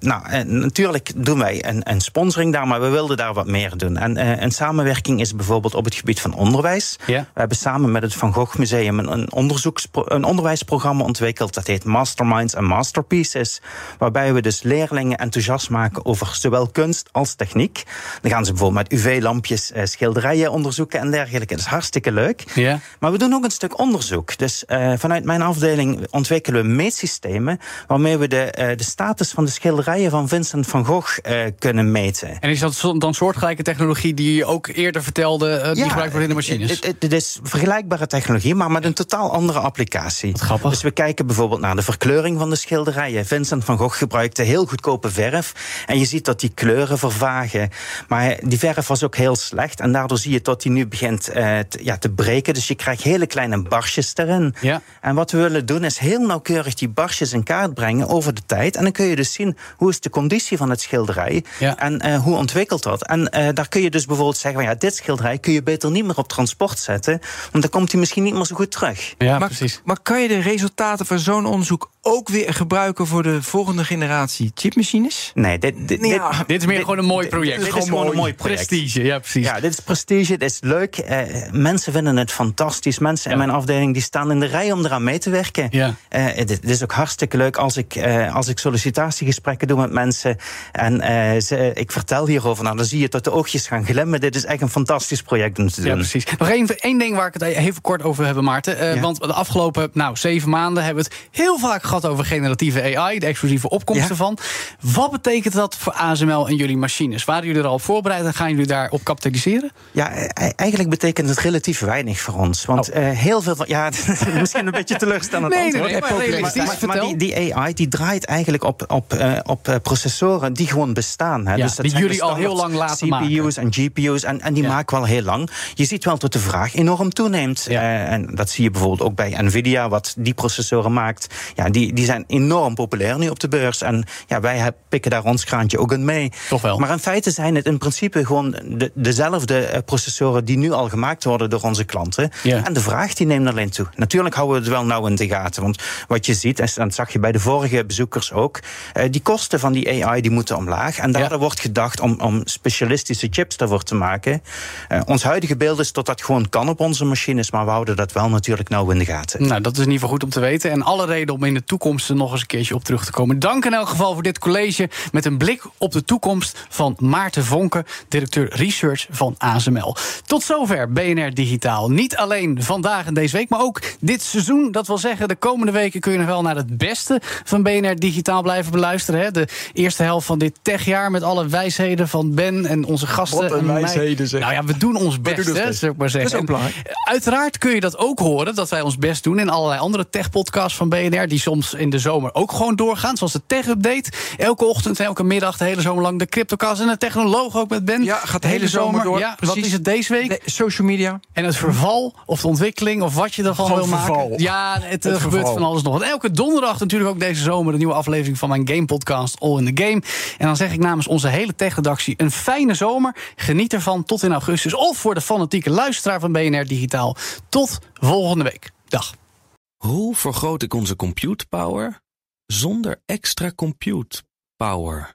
nou, natuurlijk doen wij een, een, sponsoring daar, maar we wilden daar wat meer doen. En een samenwerking is bijvoorbeeld op het gebied van onderwijs. Ja. We hebben samen met het Van Gogh Museum een, een, onderzoekspro- een onderwijsprogramma ontwikkeld. Dat heet Masterminds en Masterpieces. Waarbij we dus leerlingen enthousiast maken over zowel kunst als techniek. Dan gaan ze bijvoorbeeld met UV-lampjes eh, schilderijen onderzoeken en dergelijke. Dat is hartstikke leuk. Ja. Maar we doen ook een stuk onderzoek. Dus eh, vanuit mijn afdeling ontwikkelen we meetsystemen waarmee we de, eh, de status van de schilderijen van Vincent van Gogh eh, kunnen meten. En is dat dan soortgelijke technologie die je ook eerder vertelde, eh, die gebruikt wordt in de machines? Het, het- het is vergelijkbare technologie, maar met een totaal andere applicatie. grappig. Dus we kijken bijvoorbeeld naar de verkleuring van de schilderijen. Vincent van Gogh gebruikte heel goedkope verf. En je ziet dat die kleuren vervagen. Maar die verf was ook heel slecht. En daardoor zie je dat die nu begint eh, te, ja, te breken. Dus je krijgt hele kleine barsjes erin. Ja. En wat we willen doen is heel nauwkeurig die barsjes in kaart brengen over de tijd. En dan kun je dus zien hoe is de conditie van het schilderij. Ja. En eh, hoe ontwikkelt dat. En eh, daar kun je dus bijvoorbeeld zeggen: van, ja, dit schilderij kun je beter niet meer op transport zetten. Want dan komt hij misschien niet meer zo goed terug. ja, maar, precies. maar kan je de resultaten van zo'n onderzoek ook weer gebruiken voor de volgende generatie chipmachines? Nee, dit, dit, Ja, dit, Dit is meer gewoon een mooi project. Dit is gewoon een mooi project. Prestige, ja, precies. Ja, dit is prestige, dit is leuk. Eh, mensen vinden het fantastisch. Mensen in mijn afdeling die staan in de rij om eraan mee te werken. Ja. Eh, dit, dit is ook hartstikke leuk als ik, eh, als ik sollicitatiegesprekken doe met mensen. En eh, ze, ik vertel hierover. Nou, dan zie je dat de oogjes gaan glimmen. Dit is echt een fantastisch project om te doen. Ja, precies. Nog één, één ding waar ik het even kort over hebben, Maarten. Eh, Ja. Want de afgelopen nou, zeven maanden hebben we het heel vaak gehad over generatieve AI, de exclusieve opkomsten Ja. van. Wat betekent dat voor ASML en jullie machines? Waren jullie er al op voorbereid en gaan jullie daarop kapitaliseren? Ja, e- eigenlijk betekent het relatief weinig voor ons. Want Oh. eh, heel veel van. Ja, misschien een beetje teleurstellend Nee, nee, antwoord. nee, maar Maar- die, die AI die draait eigenlijk op, op, eh, op processoren die gewoon bestaan. Hè. Ja, dus dat die jullie al heel lang laten CPU's en GPU's en, en die Ja. maken wel heel lang. Je ziet wel dat de vraag enorm toeneemt. Ja. Eh, en dat zie je bijvoorbeeld ook bij Nvidia, wat die processoren maakt. Ja, die, die zijn enorm populair nu op de beurs. En ja, wij pikken daar ons kraantje ook in mee. Toch wel. Maar in feite zijn het in principe gewoon de, dezelfde eh, processoren die nu al gemaakt worden door onze klanten. Ja. En de vraag die neemt alleen toe. Natuurlijk houden we het wel nauw in de gaten. Want wat je ziet, en dat zag je bij de vorige bezoekers ook, eh, die kosten van die AI die moeten omlaag. En daardoor wordt gedacht om, om specialistische chips daarvoor te maken. Eh, ons huidige beeld is dat dat gewoon kan op onze machines, maar we houden dat wel natuurlijk nauw in de gaten. Nou, dat is in ieder geval goed om te weten. En alle reden om in de toekomst er nog eens een keertje op terug te komen. Dank in elk geval voor dit college met een blik op de toekomst van Maarten Vonken, directeur research van ASML. Tot zover BNR Digitaal. Niet alleen vandaag en deze week, maar ook dit seizoen. Dat wil zeggen, de komende weken kun je nog wel naar het beste van BNR Digitaal blijven beluisteren. Hè? De eerste helft van dit techjaar met alle wijsheden van Ben en onze gasten. Wat een en mij. Nou ja, we doen ons best, doen hè, ik maar zeggen. Dat is ook En. Uiteraard kun je dat ook horen, dat wij ons best doen in allerlei andere tech-podcasts van BNR, die soms in de zomer ook gewoon doorgaan, zoals de Tech-update. Elke ochtend en elke middag, de hele zomer lang, de Cryptocast en de Technoloog ook met Ben. Ja, gaat de hele zomer door, Ja, wat precies. is het deze week? De social media. En het verval, of de ontwikkeling, of wat je ervan Gewoon wil verval. maken. Ja, het, Het gebeurt verval. van alles nog. En elke donderdag natuurlijk ook deze zomer... een nieuwe aflevering van mijn game-podcast All in the Game. En dan zeg ik namens onze hele tech-redactie... een fijne zomer. Geniet ervan tot in augustus. Of voor de fanatieke luisteraar van BNR Digitaal. Tot volgende week. Dag. Hoe vergroot ik onze compute power zonder extra compute power?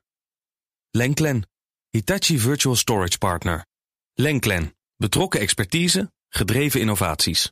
Lenklen, Hitachi Virtual Storage Partner. Lenklen, betrokken expertise, gedreven innovaties.